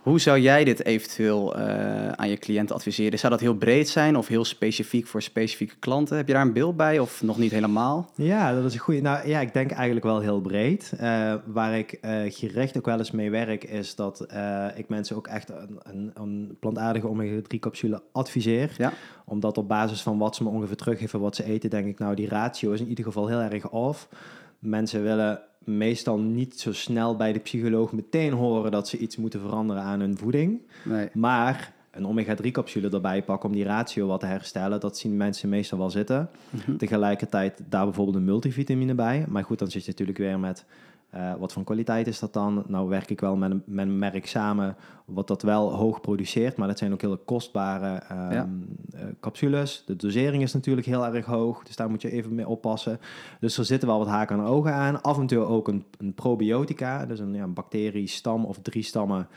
Hoe zou jij dit eventueel uh, aan je cliënten adviseren? Zou dat heel breed zijn of heel specifiek voor specifieke klanten? Heb je daar een beeld bij of nog niet helemaal? Ja, dat is een goede. Nou ja, ik denk eigenlijk wel heel breed. Uh, waar ik uh, gericht ook wel eens mee werk, is dat ik mensen ook echt een, een, een plantaardige omega-3 capsule adviseer. Ja. Omdat op basis van wat ze me ongeveer teruggeven, wat ze eten, denk ik, nou die ratio is in ieder geval heel erg off. Mensen willen meestal niet zo snel bij de psycholoog meteen horen dat ze iets moeten veranderen aan hun voeding. Nee. Maar een omega-3 capsule erbij pakken om die ratio wat te herstellen, dat zien mensen meestal wel zitten. Mhm. Tegelijkertijd daar bijvoorbeeld een multivitamine bij. Maar goed, dan zit je natuurlijk weer met uh, wat voor kwaliteit is dat dan? Nou werk ik wel met een, met een merk samen wat dat wel hoog produceert, maar dat zijn ook hele kostbare um, capsules. De dosering is natuurlijk heel erg hoog, dus daar moet je even mee oppassen. Dus er zitten wel wat haken en ogen aan. Af en toe ook een, een probiotica, dus een, ja, een bacteriestam of drie stammen,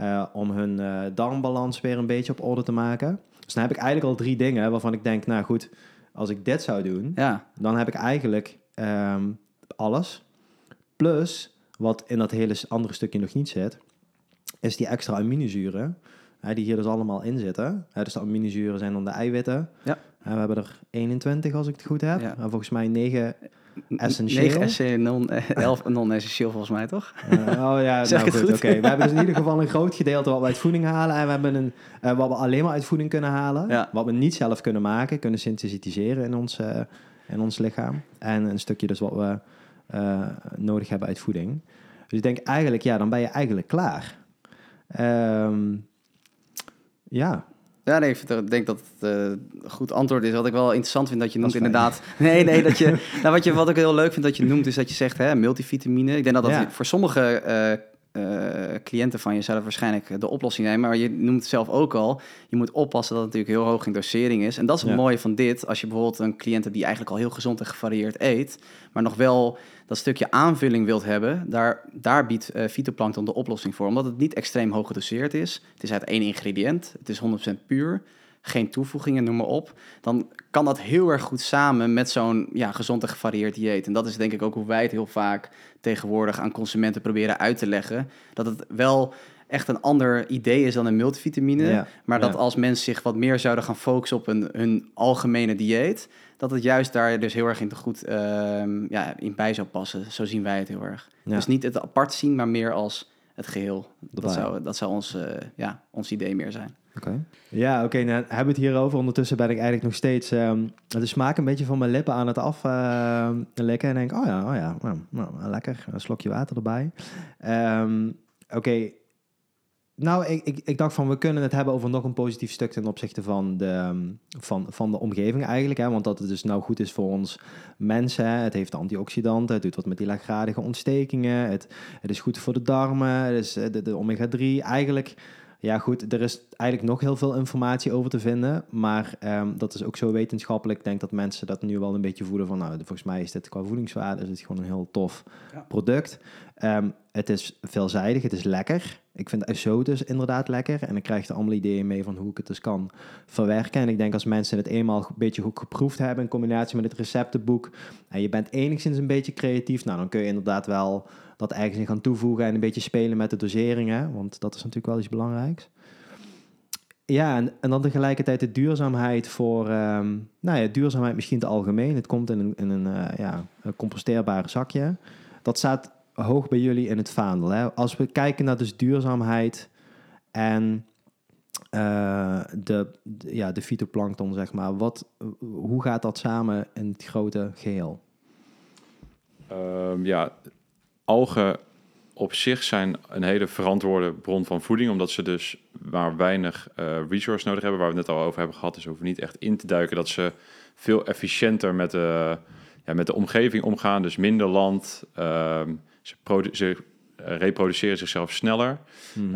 uh, om hun darmbalans weer een beetje op orde te maken. Dus dan heb ik eigenlijk al drie dingen waarvan ik denk, nou goed, als ik dit zou doen, ja. dan heb ik eigenlijk um, alles. Plus, wat in dat hele andere stukje nog niet zit, is die extra aminozuren. Hè, die hier dus allemaal in zitten. Hè, dus de aminozuren zijn dan de eiwitten. Ja. En we hebben er 21 als ik het goed heb. En volgens mij 9 essentieel. 9 non, *laughs* 11 non-essentieel volgens mij, toch? Uh, oh ja, *laughs* zeg nou, goed. Oké, we hebben dus in ieder *laughs* geval een groot gedeelte wat we uit voeding halen. En we hebben een, uh, wat we alleen maar uit voeding kunnen halen. Ja. Wat we niet zelf kunnen maken, kunnen synthesiseren in ons, uh, in ons lichaam. En een stukje dus wat we uh, nodig hebben uit voeding. Dus ik denk eigenlijk, ja, dan ben je eigenlijk klaar. Um, ja. Ja, nee, ik denk dat het uh, een goed antwoord is. Wat ik wel interessant vind dat je noemt, inderdaad. *laughs* Nee, nee, dat je. nou, wat, je, wat ik heel leuk vind dat je noemt, is dat je zegt hè, multivitamine. Ik denk dat dat ja. voor sommige uh, uh, cliënten van jezelf waarschijnlijk de oplossing nemen. Maar je noemt het zelf ook al. Je moet oppassen dat het natuurlijk heel hoog in dosering is. En dat is het mooie van dit. Als je bijvoorbeeld een cliënt hebt die eigenlijk al heel gezond en gevarieerd eet. Maar nog wel dat stukje aanvulling wilt hebben. Daar, daar biedt uh, fytoplankton de oplossing voor. Omdat het niet extreem hoog gedoseerd is. Het is uit één ingrediënt. Het is 100% puur geen toevoegingen, noem maar op. Dan kan dat heel erg goed samen met zo'n ja, gezond en gevarieerd dieet. En dat is denk ik ook hoe wij het heel vaak tegenwoordig aan consumenten proberen uit te leggen. Dat het wel echt een ander idee is dan een multivitamine. maar dat als mensen zich wat meer zouden gaan focussen op een, hun algemene dieet, dat het juist daar dus heel erg in te goed uh, ja, in bij zou passen. Zo zien wij het heel erg. Dus niet het apart zien, maar meer als het geheel. Dat, zou, dat zou ons, uh, ja, ons idee meer zijn. Oké. Ja, oké. nou, hebben we het hierover. Ondertussen ben ik eigenlijk nog steeds um, de smaak een beetje van mijn lippen aan het aflekken. Uh, en denk, oh ja, oh ja, nou, nou, lekker. Een slokje water erbij. Um, oké. Nou, ik, ik, ik, dacht van, we kunnen het hebben over nog een positief stuk ten opzichte van de, ehm, van, van de omgeving eigenlijk. Hè? Want dat het dus nou goed is voor ons mensen. Het heeft antioxidanten, het doet wat met die laaggradige ontstekingen. Het, het is goed voor de darmen, het is de, de omega-3. Eigenlijk ja, goed, er is eigenlijk nog heel veel informatie over te vinden. Maar um, dat is ook zo wetenschappelijk. Ik denk dat mensen dat nu wel een beetje voelen van... nou, volgens mij is dit qua voedingswaarde is het gewoon een heel tof product. Um, het is veelzijdig, het is lekker. Ik vind isotus inderdaad lekker. En dan krijg er allemaal ideeën mee van hoe ik het dus kan verwerken. En ik denk als mensen het eenmaal een beetje goed geproefd hebben... in combinatie met het receptenboek... en je bent enigszins een beetje creatief... nou, dan kun je inderdaad wel dat ergens in gaan toevoegen... en een beetje spelen met de doseringen. Want dat is natuurlijk wel iets belangrijks. Ja, en, en dan tegelijkertijd de duurzaamheid voor... ehm, nou ja, duurzaamheid misschien te algemeen. Het komt in een, in een, eh, ja, een composteerbaar zakje. Dat staat hoog bij jullie in het vaandel. Hè? Als we kijken naar dus duurzaamheid en eh, de, ja, de fytoplankton, zeg maar. Wat, hoe gaat dat samen in het grote geheel? Ehm, ja, algen op zich zijn een hele verantwoorde bron van voeding, omdat ze dus maar weinig eh, resource nodig hebben, waar we het net al over hebben gehad. Dus hoeven niet echt in te duiken dat ze veel efficiënter met de, ja, met de omgeving omgaan. Dus minder land, ehm, ze, eh, reproduceren zichzelf sneller.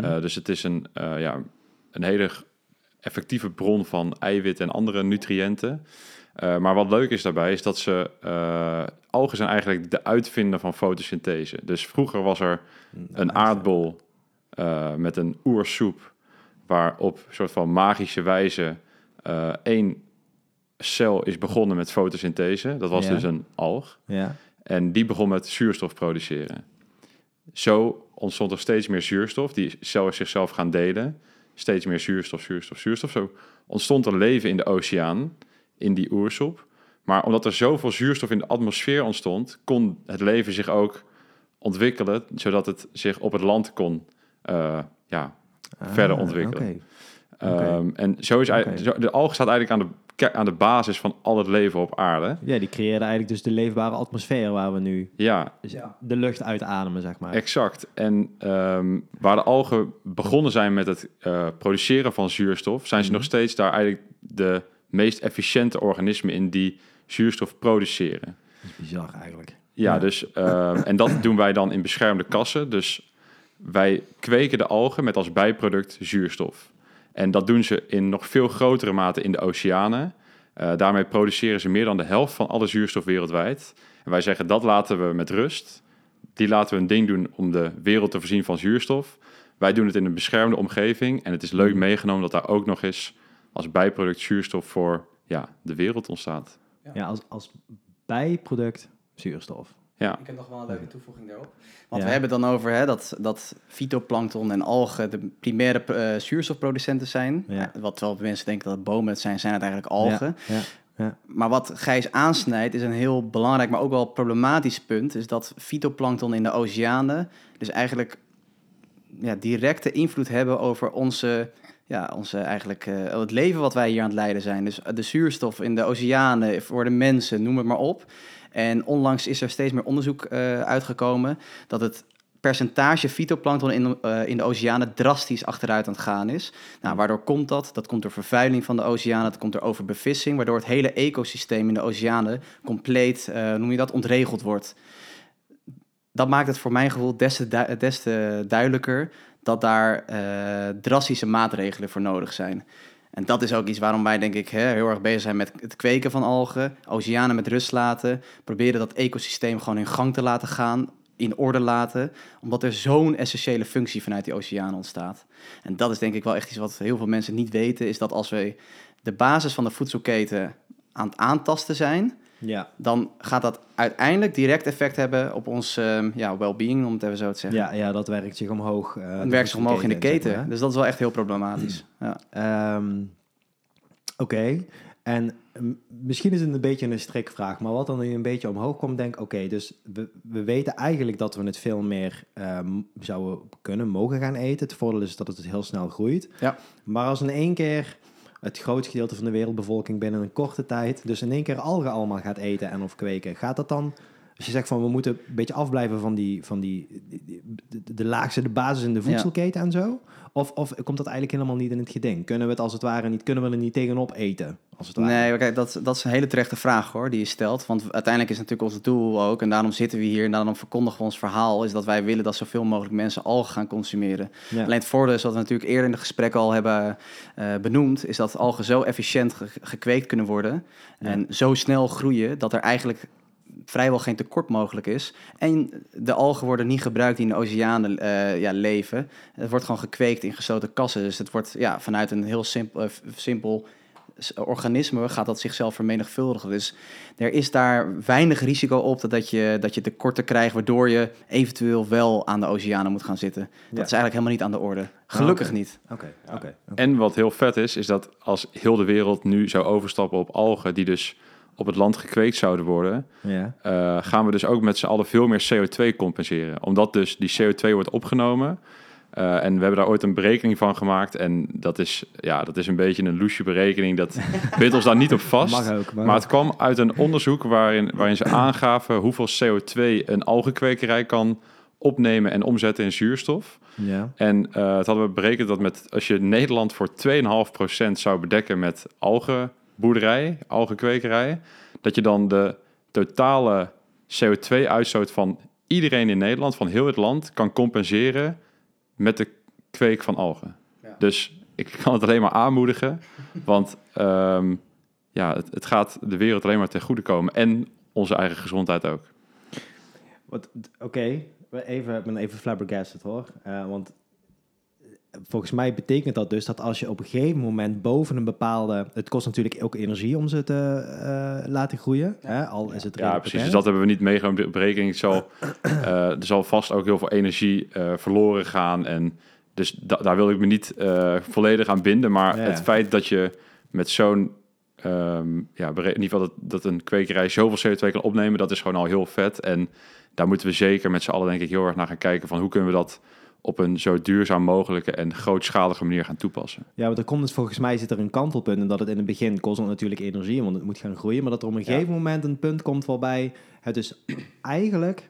Eh, dus het is een, eh, ja, een hele effectieve bron van eiwit en andere nutriënten. Maar wat leuk is daarbij is dat ze... algen zijn eigenlijk de uitvinder van fotosynthese. Dus vroeger was er een aardbol met een oersoep... waar op soort van magische wijze één cel is begonnen met fotosynthese. Dat was Ja. dus een alg. Ja, En die begon met zuurstof produceren. Zo ontstond er steeds meer zuurstof, die cellen zichzelf gaan delen. Steeds meer zuurstof, zuurstof, zuurstof. Zo ontstond er leven in de oceaan, in die oersoep. Maar omdat er zoveel zuurstof in de atmosfeer ontstond, kon het leven zich ook ontwikkelen, zodat het zich op het land kon eh, ja, verder Ah, ontwikkelen. oké. Oké. Ehm, en zo is zo- de alg staat eigenlijk aan de, aan de basis van al het leven op aarde. Ja, die creëren eigenlijk dus de leefbare atmosfeer waar we nu Ja, dus de lucht uitademen, zeg maar. Exact. En ehm, waar de algen begonnen zijn met het eh, produceren van zuurstof, zijn ze Mhm. nog steeds daar eigenlijk de meest efficiënte organismen in die zuurstof produceren. Dat is bizar eigenlijk. Ja, Ja. dus ehm, en dat doen wij dan in beschermde kassen. Dus wij kweken de algen met als bijproduct zuurstof. En dat doen ze in nog veel grotere mate in de oceanen. Eh, daarmee produceren ze meer dan de helft van alle zuurstof wereldwijd. En wij zeggen dat laten we met rust. Die laten we een ding doen om de wereld te voorzien van zuurstof. Wij doen het in een beschermde omgeving. En het is leuk meegenomen dat daar ook nog eens als bijproduct zuurstof voor ja, de wereld ontstaat. Ja, als, als bijproduct zuurstof. Ja, Ik heb nog wel een leuke toevoeging daarop. Want Ja. we hebben het dan over hè, dat, dat fytoplankton en algen de primaire eh, zuurstofproducenten zijn. Ja. Wat wel mensen denken dat bomen het zijn, zijn het eigenlijk algen. Ja, ja. Maar wat Gijs aansnijdt is een heel belangrijk, maar ook wel problematisch punt. Is dat fytoplankton in de oceanen dus eigenlijk ja, directe invloed hebben over onze, ja, onze eigenlijk, eh, het leven wat wij hier aan het leiden zijn. Dus de zuurstof in de oceanen voor de mensen, noem het maar op. En onlangs is er steeds meer onderzoek eh, uitgekomen dat het percentage fytoplankton in, eh, in de oceanen drastisch achteruit aan het gaan is. Nou, waardoor komt dat? Dat komt door vervuiling van de oceanen, dat komt door overbevissing, waardoor het hele ecosysteem in de oceanen compleet, eh, noem je dat, ontregeld wordt. Dat maakt het voor mijn gevoel des te, des te duidelijker dat daar drastische maatregelen voor nodig zijn. En dat is ook iets waarom wij, denk ik, heel erg bezig zijn met het kweken van algen, oceanen met rust laten, proberen dat ecosysteem gewoon in gang te laten gaan, in orde laten, omdat er zo'n essentiële functie vanuit die oceaan ontstaat. En dat is denk ik wel echt iets wat heel veel mensen niet weten, is dat als we de basis van de voedselketen aan het aantasten zijn, Ja. dan gaat dat uiteindelijk direct effect hebben op ons ehm, ja, well-being, om het even zo te zeggen. Ja, ja, dat werkt zich omhoog. eh, Het werkt zich omhoog in de keten. zeg maar, hè? Dus dat is wel echt heel problematisch. Ja. Ehm, Oké, en misschien is het een beetje een strikvraag, maar wat dan een beetje omhoog komt, denk ik, oké, dus we, we weten eigenlijk dat we het veel meer ehm, zouden kunnen, mogen gaan eten. Het voordeel is dat het heel snel groeit. Ja. Maar als in één keer het grootste gedeelte van de wereldbevolking binnen een korte tijd, dus in één keer algen allemaal gaat eten en of kweken, gaat dat dan... Als je zegt van we moeten een beetje afblijven van die, van die, de, de laagste, de basis in de voedselketen en zo? Of, of komt dat eigenlijk helemaal niet in het geding? Kunnen we het als het ware niet, kunnen we er niet tegenop eten? Als het ware? Nee, kijk, dat, dat is een hele terechte vraag hoor, die je stelt. Want uiteindelijk is natuurlijk ons doel ook, en daarom zitten we hier en daarom verkondigen we ons verhaal, is dat wij willen dat zoveel mogelijk mensen algen gaan consumeren. Ja. Alleen het voordeel is wat we natuurlijk eerder in het gesprek al hebben eh, benoemd, is dat algen zo efficiënt ge- gekweekt kunnen worden en zo snel groeien dat er eigenlijk vrijwel geen tekort mogelijk is. En de algen worden niet gebruikt die in de oceanen uh, ja, leven. Het wordt gewoon gekweekt in gesloten kassen. Dus het wordt ja, vanuit een heel simpel, simpel organisme gaat dat zichzelf vermenigvuldigen. Dus er is daar weinig risico op dat, dat, je, dat je tekorten krijgt, waardoor je eventueel wel aan de oceanen moet gaan zitten. Dat is eigenlijk helemaal niet aan de orde. Gelukkig oh, niet. Oké. Oké. En wat heel vet is, is dat als heel de wereld nu zou overstappen op algen die dus op het land gekweekt zouden worden, ja. uh, gaan we dus ook met z'n allen veel meer CO2 compenseren. Omdat dus die CO2 wordt opgenomen uh, en we hebben daar ooit een berekening van gemaakt. En dat is, ja, dat is een beetje een loesje berekening. Dat *laughs* bindt ons daar niet op vast. Mag ook, maar het kwam uit een onderzoek waarin, waarin ze aangaven hoeveel CO2 een algenkwekerij kan opnemen en omzetten in zuurstof. Ja. En uh, het hadden we berekend dat met, als je Nederland voor 2,5% zou bedekken met algenboerderij, algenkwekerij, dat je dan de totale CO2-uitstoot van iedereen in Nederland, van heel het land, kan compenseren met de kweek van algen. Dus ik kan het alleen maar aanmoedigen, want um, ja, het, het, gaat de wereld alleen maar ten goede komen en onze eigen gezondheid ook. Oké, okay. even, ik ben even flabbergasted hoor, uh, want volgens mij betekent dat dus dat als je op een gegeven moment boven een bepaalde... Het kost natuurlijk ook energie om ze te uh, laten groeien. Ja. Hè? Al is het ja, precies. Dus dat hebben we niet meegenomen de berekening. Zal, uh, *clears throat* er zal vast ook heel veel energie uh, verloren gaan. En dus da daar wil ik me niet volledig aan binden. Maar ja. het feit dat je met zo'n... Um, ja, in ieder geval dat, dat een kwekerij zoveel CO2 kan opnemen... dat is gewoon al heel vet. En daar moeten we zeker met z'n allen denk ik heel erg naar gaan kijken... van hoe kunnen we dat op een zo duurzaam mogelijke en grootschalige manier gaan toepassen. Ja, want er komt dus volgens mij zit er een kantelpunt en dat het in het begin kost het natuurlijk energie, want het moet gaan groeien, maar dat er op een gegeven moment een punt komt waarbij het dus *clears throat* eigenlijk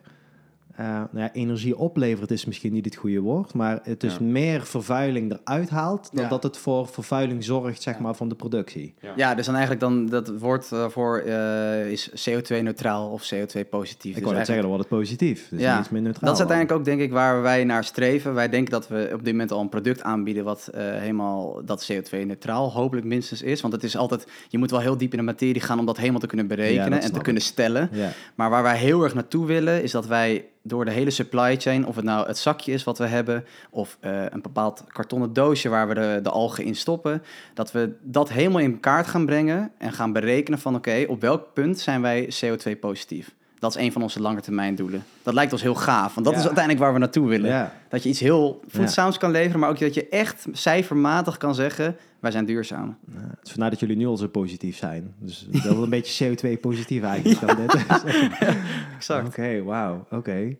uh, nou ja, energie oplevert is misschien niet het goede woord, maar het dus ja. meer vervuiling eruit haalt dan ja. dat het voor vervuiling zorgt, zeg maar, van de productie. Ja, dus dan eigenlijk dan dat woord uh, voor uh, is CO2-neutraal of CO2-positief. Ik dus het zeggen, dan wordt het positief. Dus ja, iets meer neutraal. Dat is uiteindelijk ook, denk ik, waar wij naar streven. Wij denken dat we op dit moment al een product aanbieden wat helemaal dat CO2-neutraal hopelijk minstens is. Want het is altijd, je moet wel heel diep in de materie gaan om dat helemaal te kunnen berekenen en te kunnen stellen. Maar waar wij heel erg naartoe willen, is dat wij door de hele supply chain, of het nou het zakje is wat we hebben, of uh, een bepaald kartonnen doosje waar we de, de algen in stoppen, dat we dat helemaal in kaart gaan brengen en gaan berekenen van oké, op welk punt zijn wij CO2 positief? Dat is een van onze lange doelen. Dat lijkt ons heel gaaf, want dat ja. is uiteindelijk waar we naartoe willen. Ja. Dat je iets heel voedzaams ja. kan leveren, maar ook dat je echt cijfermatig kan zeggen, wij zijn duurzaam. het is vandaar dat jullie nu al zo positief zijn. Dus wel een *laughs* beetje CO2 positief eigenlijk. dit. *laughs* exact. Oké, okay, wauw, oké.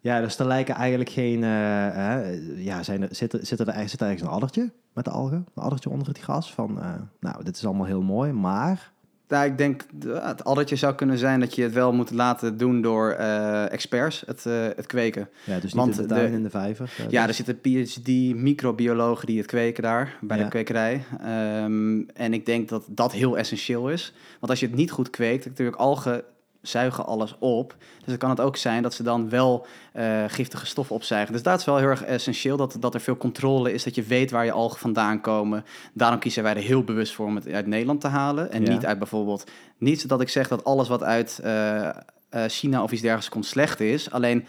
Ja, dus er lijken eigenlijk geen... Uh, ja, zijn er, zit, er, zit, er, zit er ergens een addertje met de algen? Een addertje onder het gras van... Uh, nou, dit is allemaal heel mooi, maar... Nou, ik denk het addertje zou kunnen zijn dat je het wel moet laten doen door uh, experts, het, uh, het kweken. Ja, dus niet Want in de tuin, de, in de vijver. Ja, ja dus. er zitten PhD-microbiologen die het kweken daar, bij ja. de kwekerij. Um, en ik denk dat dat heel essentieel is. Want als je het niet goed kweekt, natuurlijk algen zuigen alles op. Dus dan kan het ook zijn dat ze dan wel uh, giftige stoffen opzuigen. Dus dat is wel heel erg essentieel, dat, dat er veel controle is, dat je weet waar je algen vandaan komen. Daarom kiezen wij er heel bewust voor om het uit Nederland te halen. En ja. niet uit bijvoorbeeld, niet dat ik zeg dat alles wat uit uh, uh, China of iets dergelijks komt slecht is. Alleen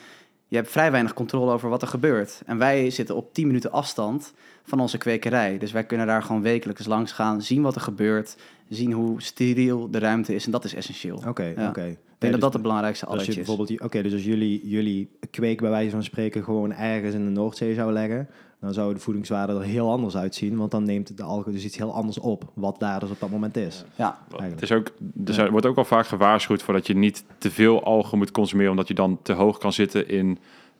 je hebt vrij weinig controle over wat er gebeurt. En wij zitten op 10 minuten afstand van onze kwekerij. Dus wij kunnen daar gewoon wekelijks langs gaan, zien wat er gebeurt, zien hoe steriel de ruimte is. En dat is essentieel. Oké, okay, ja. oké. Okay. Ik denk ja, dat dus dat de belangrijkste alles is. Bijvoorbeeld, oké, dus als jullie, jullie kweek bij wijze van spreken gewoon ergens in de Noordzee zou leggen, dan zou de voedingswaarde er heel anders uitzien, want dan neemt de algen dus iets heel anders op, wat daar dus op dat moment is. Ja. Het is ook, er wordt ook al vaak gewaarschuwd voor dat je niet te veel algen moet consumeren, omdat je dan te hoog kan zitten in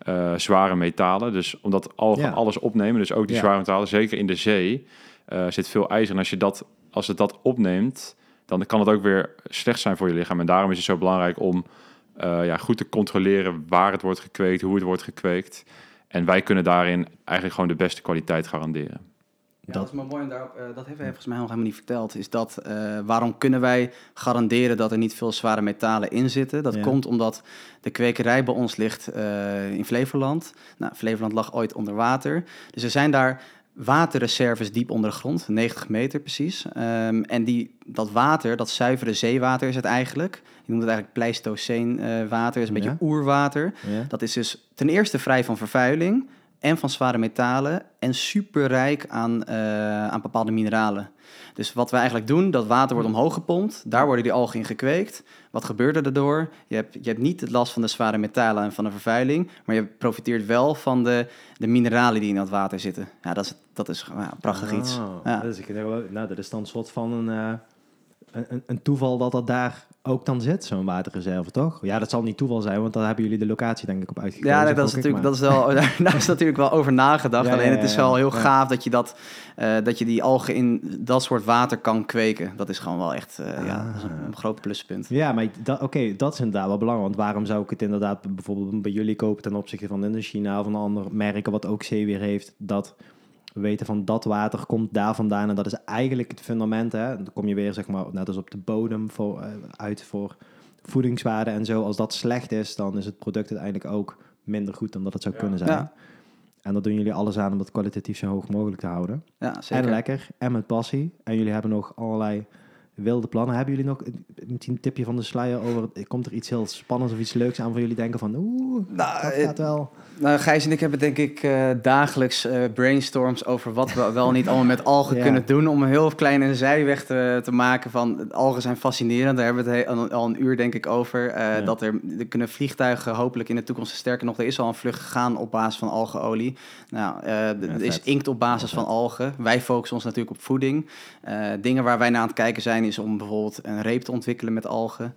uh, zware metalen. Dus omdat algen ja. alles opnemen, dus ook die ja. zware metalen, zeker in de zee, uh, zit veel ijzer. En als, je dat, als het dat opneemt, dan kan het ook weer slecht zijn voor je lichaam. En daarom is het zo belangrijk om uh, ja, goed te controleren waar het wordt gekweekt, hoe het wordt gekweekt. En wij kunnen daarin eigenlijk gewoon de beste kwaliteit garanderen. Ja, dat, is maar mooi. En daar, uh, dat heeft hij volgens mij nog helemaal niet verteld. Is dat uh, waarom kunnen wij garanderen dat er niet veel zware metalen in zitten? Dat ja. komt omdat de kwekerij bij ons ligt uh, in Flevoland. Nou, Flevoland lag ooit onder water. Dus er zijn daar waterreserves diep onder de grond, 90 meter precies. Ehm, en die, dat water, dat zuivere zeewater is het eigenlijk. Je noemt het eigenlijk Pleistoceen uh, water, is een beetje oerwater. Dat is dus ten eerste vrij van vervuiling en van zware metalen en superrijk aan, uh, aan bepaalde mineralen. Dus wat we eigenlijk doen, dat water wordt omhoog gepompt, daar worden die algen in gekweekt. Wat gebeurt er daardoor? Je hebt, je hebt niet het last van de zware metalen en van de vervuiling, maar je profiteert wel van de, de mineralen die in dat water zitten. Ja, dat is, dat is ja, prachtig iets. Oh, ja. Dat, is, nou, dat is dan een soort van een, uh, een, een toeval dat dat daar ook dan zit, zo'n waterreserve, toch? Ja, dat zal niet toeval zijn, want dan hebben jullie de locatie denk ik op uitgekozen. Ja, dat, is natuurlijk, dat is wel, *laughs* daar is natuurlijk wel over nagedacht. Alleen het is wel heel gaaf dat je, dat, uh, dat je die algen in dat soort water kan kweken. Dat is gewoon wel echt uh, ja, een, een, ah. groot pluspunt. Ja, maar oké, dat is inderdaad wel belangrijk. Want waarom zou ik het inderdaad bijvoorbeeld bij jullie kopen ten opzichte van in China of een ander merken wat ook zeewier heeft, dat we weten van dat water komt daar vandaan en dat is eigenlijk het fundament. Hè? Dan kom je weer zeg maar net als op de bodem voor, uh, uit voor voedingswaarde en zo. Als dat slecht is, dan is het product uiteindelijk ook minder goed dan dat het zou kunnen zijn. Ja. En dat doen jullie alles aan om dat kwalitatief zo hoog mogelijk te houden. Ja, zeker. En lekker en met passie. En jullie hebben nog allerlei wilde plannen. Hebben jullie nog een tipje van de sluier over? Komt er iets heel spannends of iets leuks aan voor jullie denken van oeh, nou, dat gaat wel. Nou, Gijs en ik hebben denk ik uh, dagelijks uh, brainstorms over wat we wel niet allemaal met algen *laughs* kunnen doen om een heel klein een zijweg te, te maken van algen zijn fascinerend. Daar hebben we het al, al een uur denk ik over. Uh, ja. Dat er, er kunnen vliegtuigen hopelijk in de toekomst sterker nog. Er is al een vlucht gegaan op basis van algenolie. Nou, er is inkt op basis van algen. Wij focussen ons natuurlijk op voeding. dingen waar wij naar aan het kijken zijn is om bijvoorbeeld een reep te ontwikkelen met algen.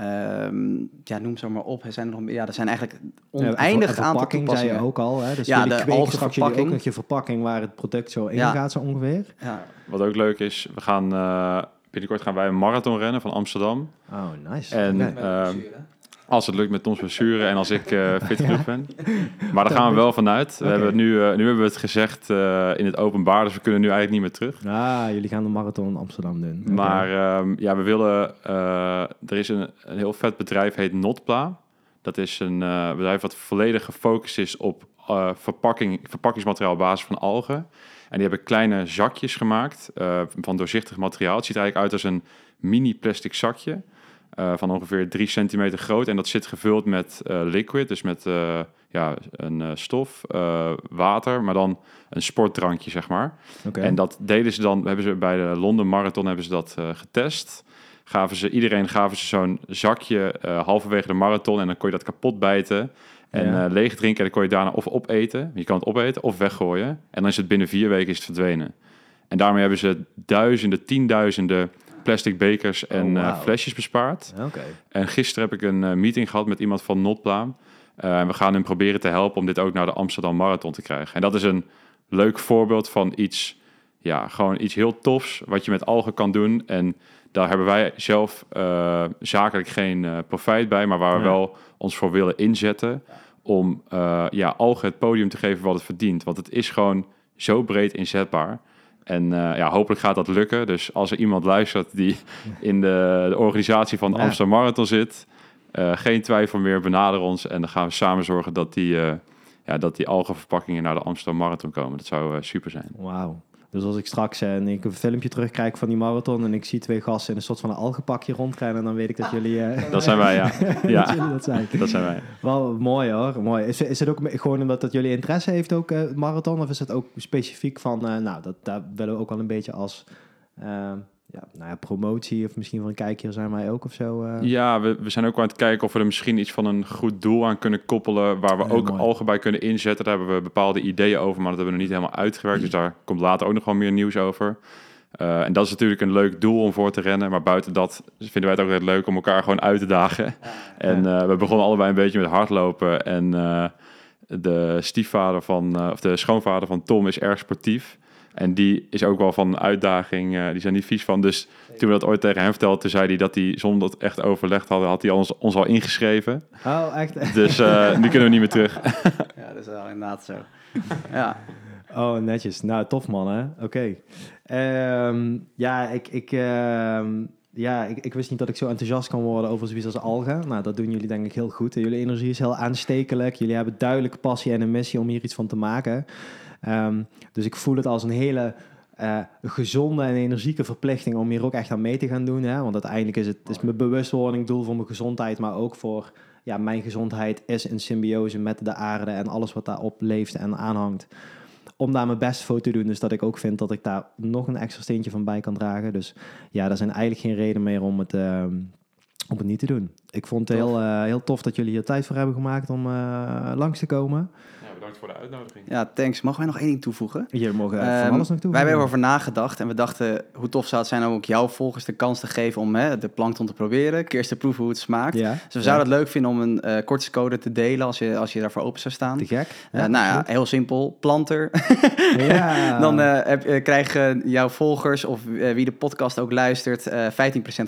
Um, ja, noem ze maar op. Er zijn, nog, ja, er zijn eigenlijk oneindig ja, aantal toepassingen. zei je ook al. Hè? Dus ja, de algenverpakking. ook je verpakking waar het product zo in ja. gaat zo ongeveer. Ja. Wat ook leuk is, we gaan uh, binnenkort gaan wij een marathon rennen van Amsterdam. Oh, nice. En okay. uh, als het lukt met Tom's blessure en als ik uh, *laughs* fit genoeg ben. Maar daar gaan we wel vanuit. We okay. hebben nu, uh, nu hebben we het gezegd uh, in het openbaar, dus we kunnen nu eigenlijk niet meer terug. Ah, jullie gaan de marathon in Amsterdam doen. Okay. Maar um, ja, we willen... er is een, een heel vet bedrijf, heet Notpla. Dat is een bedrijf wat volledig gefocust is op verpakking, verpakkingsmateriaal op basis van algen. En die hebben kleine zakjes gemaakt van doorzichtig materiaal. Het ziet er eigenlijk uit als een mini plastic zakje. Uh, van ongeveer 3 centimeter groot. En dat zit gevuld met uh, liquid, dus met uh, ja, een stof, water, maar dan een sportdrankje, zeg maar. Okay. En dat deden ze dan, hebben ze bij de London Marathon hebben ze dat getest. Gaven ze, iedereen gaven ze zo'n zakje halverwege de marathon en dan kon je dat kapot bijten. En ja. leeg drinken en dan kon je daarna of opeten, je kan het opeten, of weggooien. En dan is het binnen vier weken is het verdwenen. En daarmee hebben ze duizenden, tienduizenden plastic bekers en oh, wow. uh, flesjes bespaard. Okay. En gisteren heb ik een uh, meeting gehad met iemand van Notpla. Uh, en we gaan hem proberen te helpen om dit ook naar de Amsterdam Marathon te krijgen. En dat is een leuk voorbeeld van iets, ja, gewoon iets heel tofs wat je met algen kan doen. En daar hebben wij zelf zakelijk geen profijt bij, maar waar we ja. wel ons voor willen inzetten om ja, algen het podium te geven wat het verdient. Want het is gewoon zo breed inzetbaar. En uh, ja, hopelijk gaat dat lukken. Dus als er iemand luistert die in de, de organisatie van de ja. Amsterdam Marathon zit, uh, geen twijfel meer, benader ons. En dan gaan we samen zorgen dat die, uh, ja, dat die algenverpakkingen naar de Amsterdam Marathon komen. Dat zou super zijn. Wauw. Dus als ik straks en ik een filmpje terugkijk van die marathon en ik zie twee gasten in een soort van een algenpakje rondrennen, dan weet ik dat jullie... Uh, dat zijn wij, ja. *laughs* ja. dat, dat, zijn. dat zijn wij. Wel mooi hoor, mooi. Is, is het ook gewoon omdat dat jullie interesse heeft ook, uh, marathon, of is het ook specifiek van, uh, nou, dat, daar willen we ook wel een beetje als ja, nou ja, promotie of misschien van een kijkje zijn wij ook of zo? Uh... Ja, we, we zijn ook aan het kijken of we er misschien iets van een goed doel aan kunnen koppelen, waar we Heel ook algen bij kunnen inzetten. Daar hebben we bepaalde ideeën over, maar dat hebben we nog niet helemaal uitgewerkt. Dus daar komt later ook nog wel meer nieuws over. Uh, en dat is natuurlijk een leuk doel om voor te rennen, maar buiten dat vinden wij het ook heel leuk om elkaar gewoon uit te dagen. *laughs* En uh, we begonnen allebei een beetje met hardlopen en de stiefvader van, of de schoonvader van Tom is erg sportief. En die is ook wel van een uitdaging, uh, die zijn niet vies van. Dus toen we dat ooit tegen hem vertelden, toen zei hij dat hij zonder dat echt overlegd hadden, had hij ons, ons al ingeschreven. Oh, echt? *laughs* Dus uh, nu kunnen we niet meer terug. *laughs* ja, dat is wel inderdaad zo. ja. Oh, netjes. Nou, tof man, hè? Oké. Okay. Um, ja, ik, ik, uh, ja ik, ik, wist niet dat ik zo enthousiast kan worden over zoiets als algen. Nou, dat doen jullie denk ik heel goed. Jullie energie is heel aanstekelijk. Jullie hebben duidelijke passie en een missie om hier iets van te maken. Ehm, dus ik voel het als een hele uh, gezonde en energieke verplichting om hier ook echt aan mee te gaan doen. Hè? Want uiteindelijk is het is mijn bewustwording doel voor mijn gezondheid, maar ook voor ja, mijn gezondheid is in symbiose met de aarde en alles wat daarop leeft en aanhangt. Om daar mijn best voor te doen. Dus dat ik ook vind dat ik daar nog een extra steentje van bij kan dragen. Dus ja, er zijn eigenlijk geen reden meer om het, uh, om het niet te doen. Ik vond het heel, uh, heel tof dat jullie hier tijd voor hebben gemaakt om uh, langs te komen bedankt voor de uitnodiging. Ja, thanks. Mogen wij nog één ding toevoegen? Hier mogen van ehm, alles nog toevoegen. Wij hebben erover nagedacht en we dachten, hoe tof zou het zijn om ook jouw volgers de kans te geven om hè, de plankton te proberen. Eerst te proeven hoe het smaakt. Ja, dus we zouden het leuk vinden om een uh, korte code te delen als je, als je daarvoor open zou staan. Te gek. Uh, nou ja, heel simpel. Planter. ja. *laughs* Dan uh, heb, krijgen jouw volgers of wie de podcast ook luistert 15%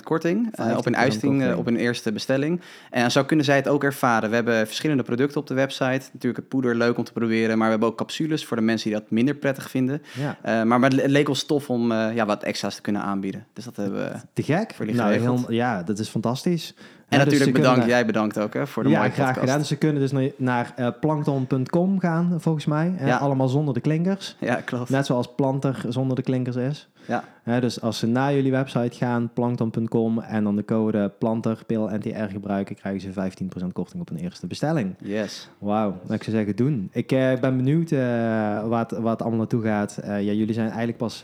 korting 15 op een uitsting op een eerste bestelling. En dan zou kunnen zij het ook ervaren. We hebben verschillende producten op de website. Natuurlijk het poeder leuk om te proberen. Maar we hebben ook capsules voor de mensen die dat minder prettig vinden. Ja. Uh, maar, maar het leek ons tof om uh, ja, wat extra's te kunnen aanbieden. Dus dat hebben we Te gek. Voor nou, heel, ja, dat is fantastisch. En dus natuurlijk bedankt, jij bedankt ook hè, voor de ja, mooie graag gedaan. Dus ze kunnen dus naar, naar uh, plankton.com gaan, volgens mij. Ja. Allemaal zonder de klinkers. Ja, klopt. Net zoals planter zonder de klinkers is. Ja. dus als ze naar jullie website gaan, plankton.com en dan de code planter, NTR gebruiken, krijgen ze 15% korting op een eerste bestelling. Yes. Wauw, dat ik zou zeggen doen. Ik uh, ben benieuwd uh, wat, wat allemaal naartoe gaat. Uh, ja, jullie zijn eigenlijk pas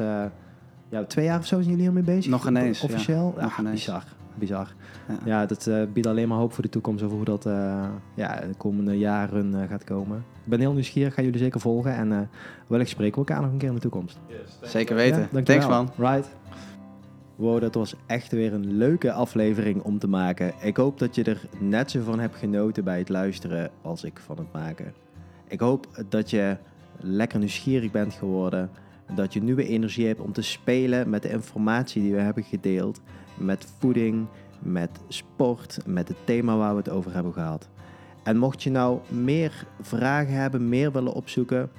ja, twee jaar of zo zijn jullie hiermee bezig? Nog ineens. Officieel? Ja, nog ineens. Bizar bizar. Ja, ja dat uh, biedt alleen maar hoop voor de toekomst over hoe dat uh, ja, de komende jaren uh, gaat komen. Ik ben heel nieuwsgierig, ga jullie zeker volgen en wellicht spreken we elkaar nog een keer in de toekomst. Yes, zeker weten. Ja, Thanks man. Right. Wow, dat was echt weer een leuke aflevering om te maken. Ik hoop dat je er net zo van hebt genoten bij het luisteren als ik van het maken. Ik hoop dat je lekker nieuwsgierig bent geworden. Dat je nieuwe energie hebt om te spelen met de informatie die we hebben gedeeld met voeding, met sport, met het thema waar we het over hebben gehad. En mocht je nou meer vragen hebben, meer willen opzoeken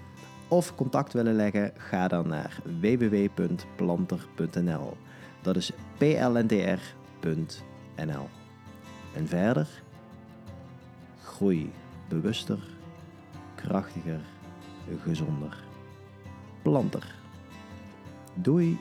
of contact willen leggen, ga dan naar www.planter.nl. Dat is plntr.nl. En verder, groei bewuster, krachtiger, gezonder. Planter. Doei!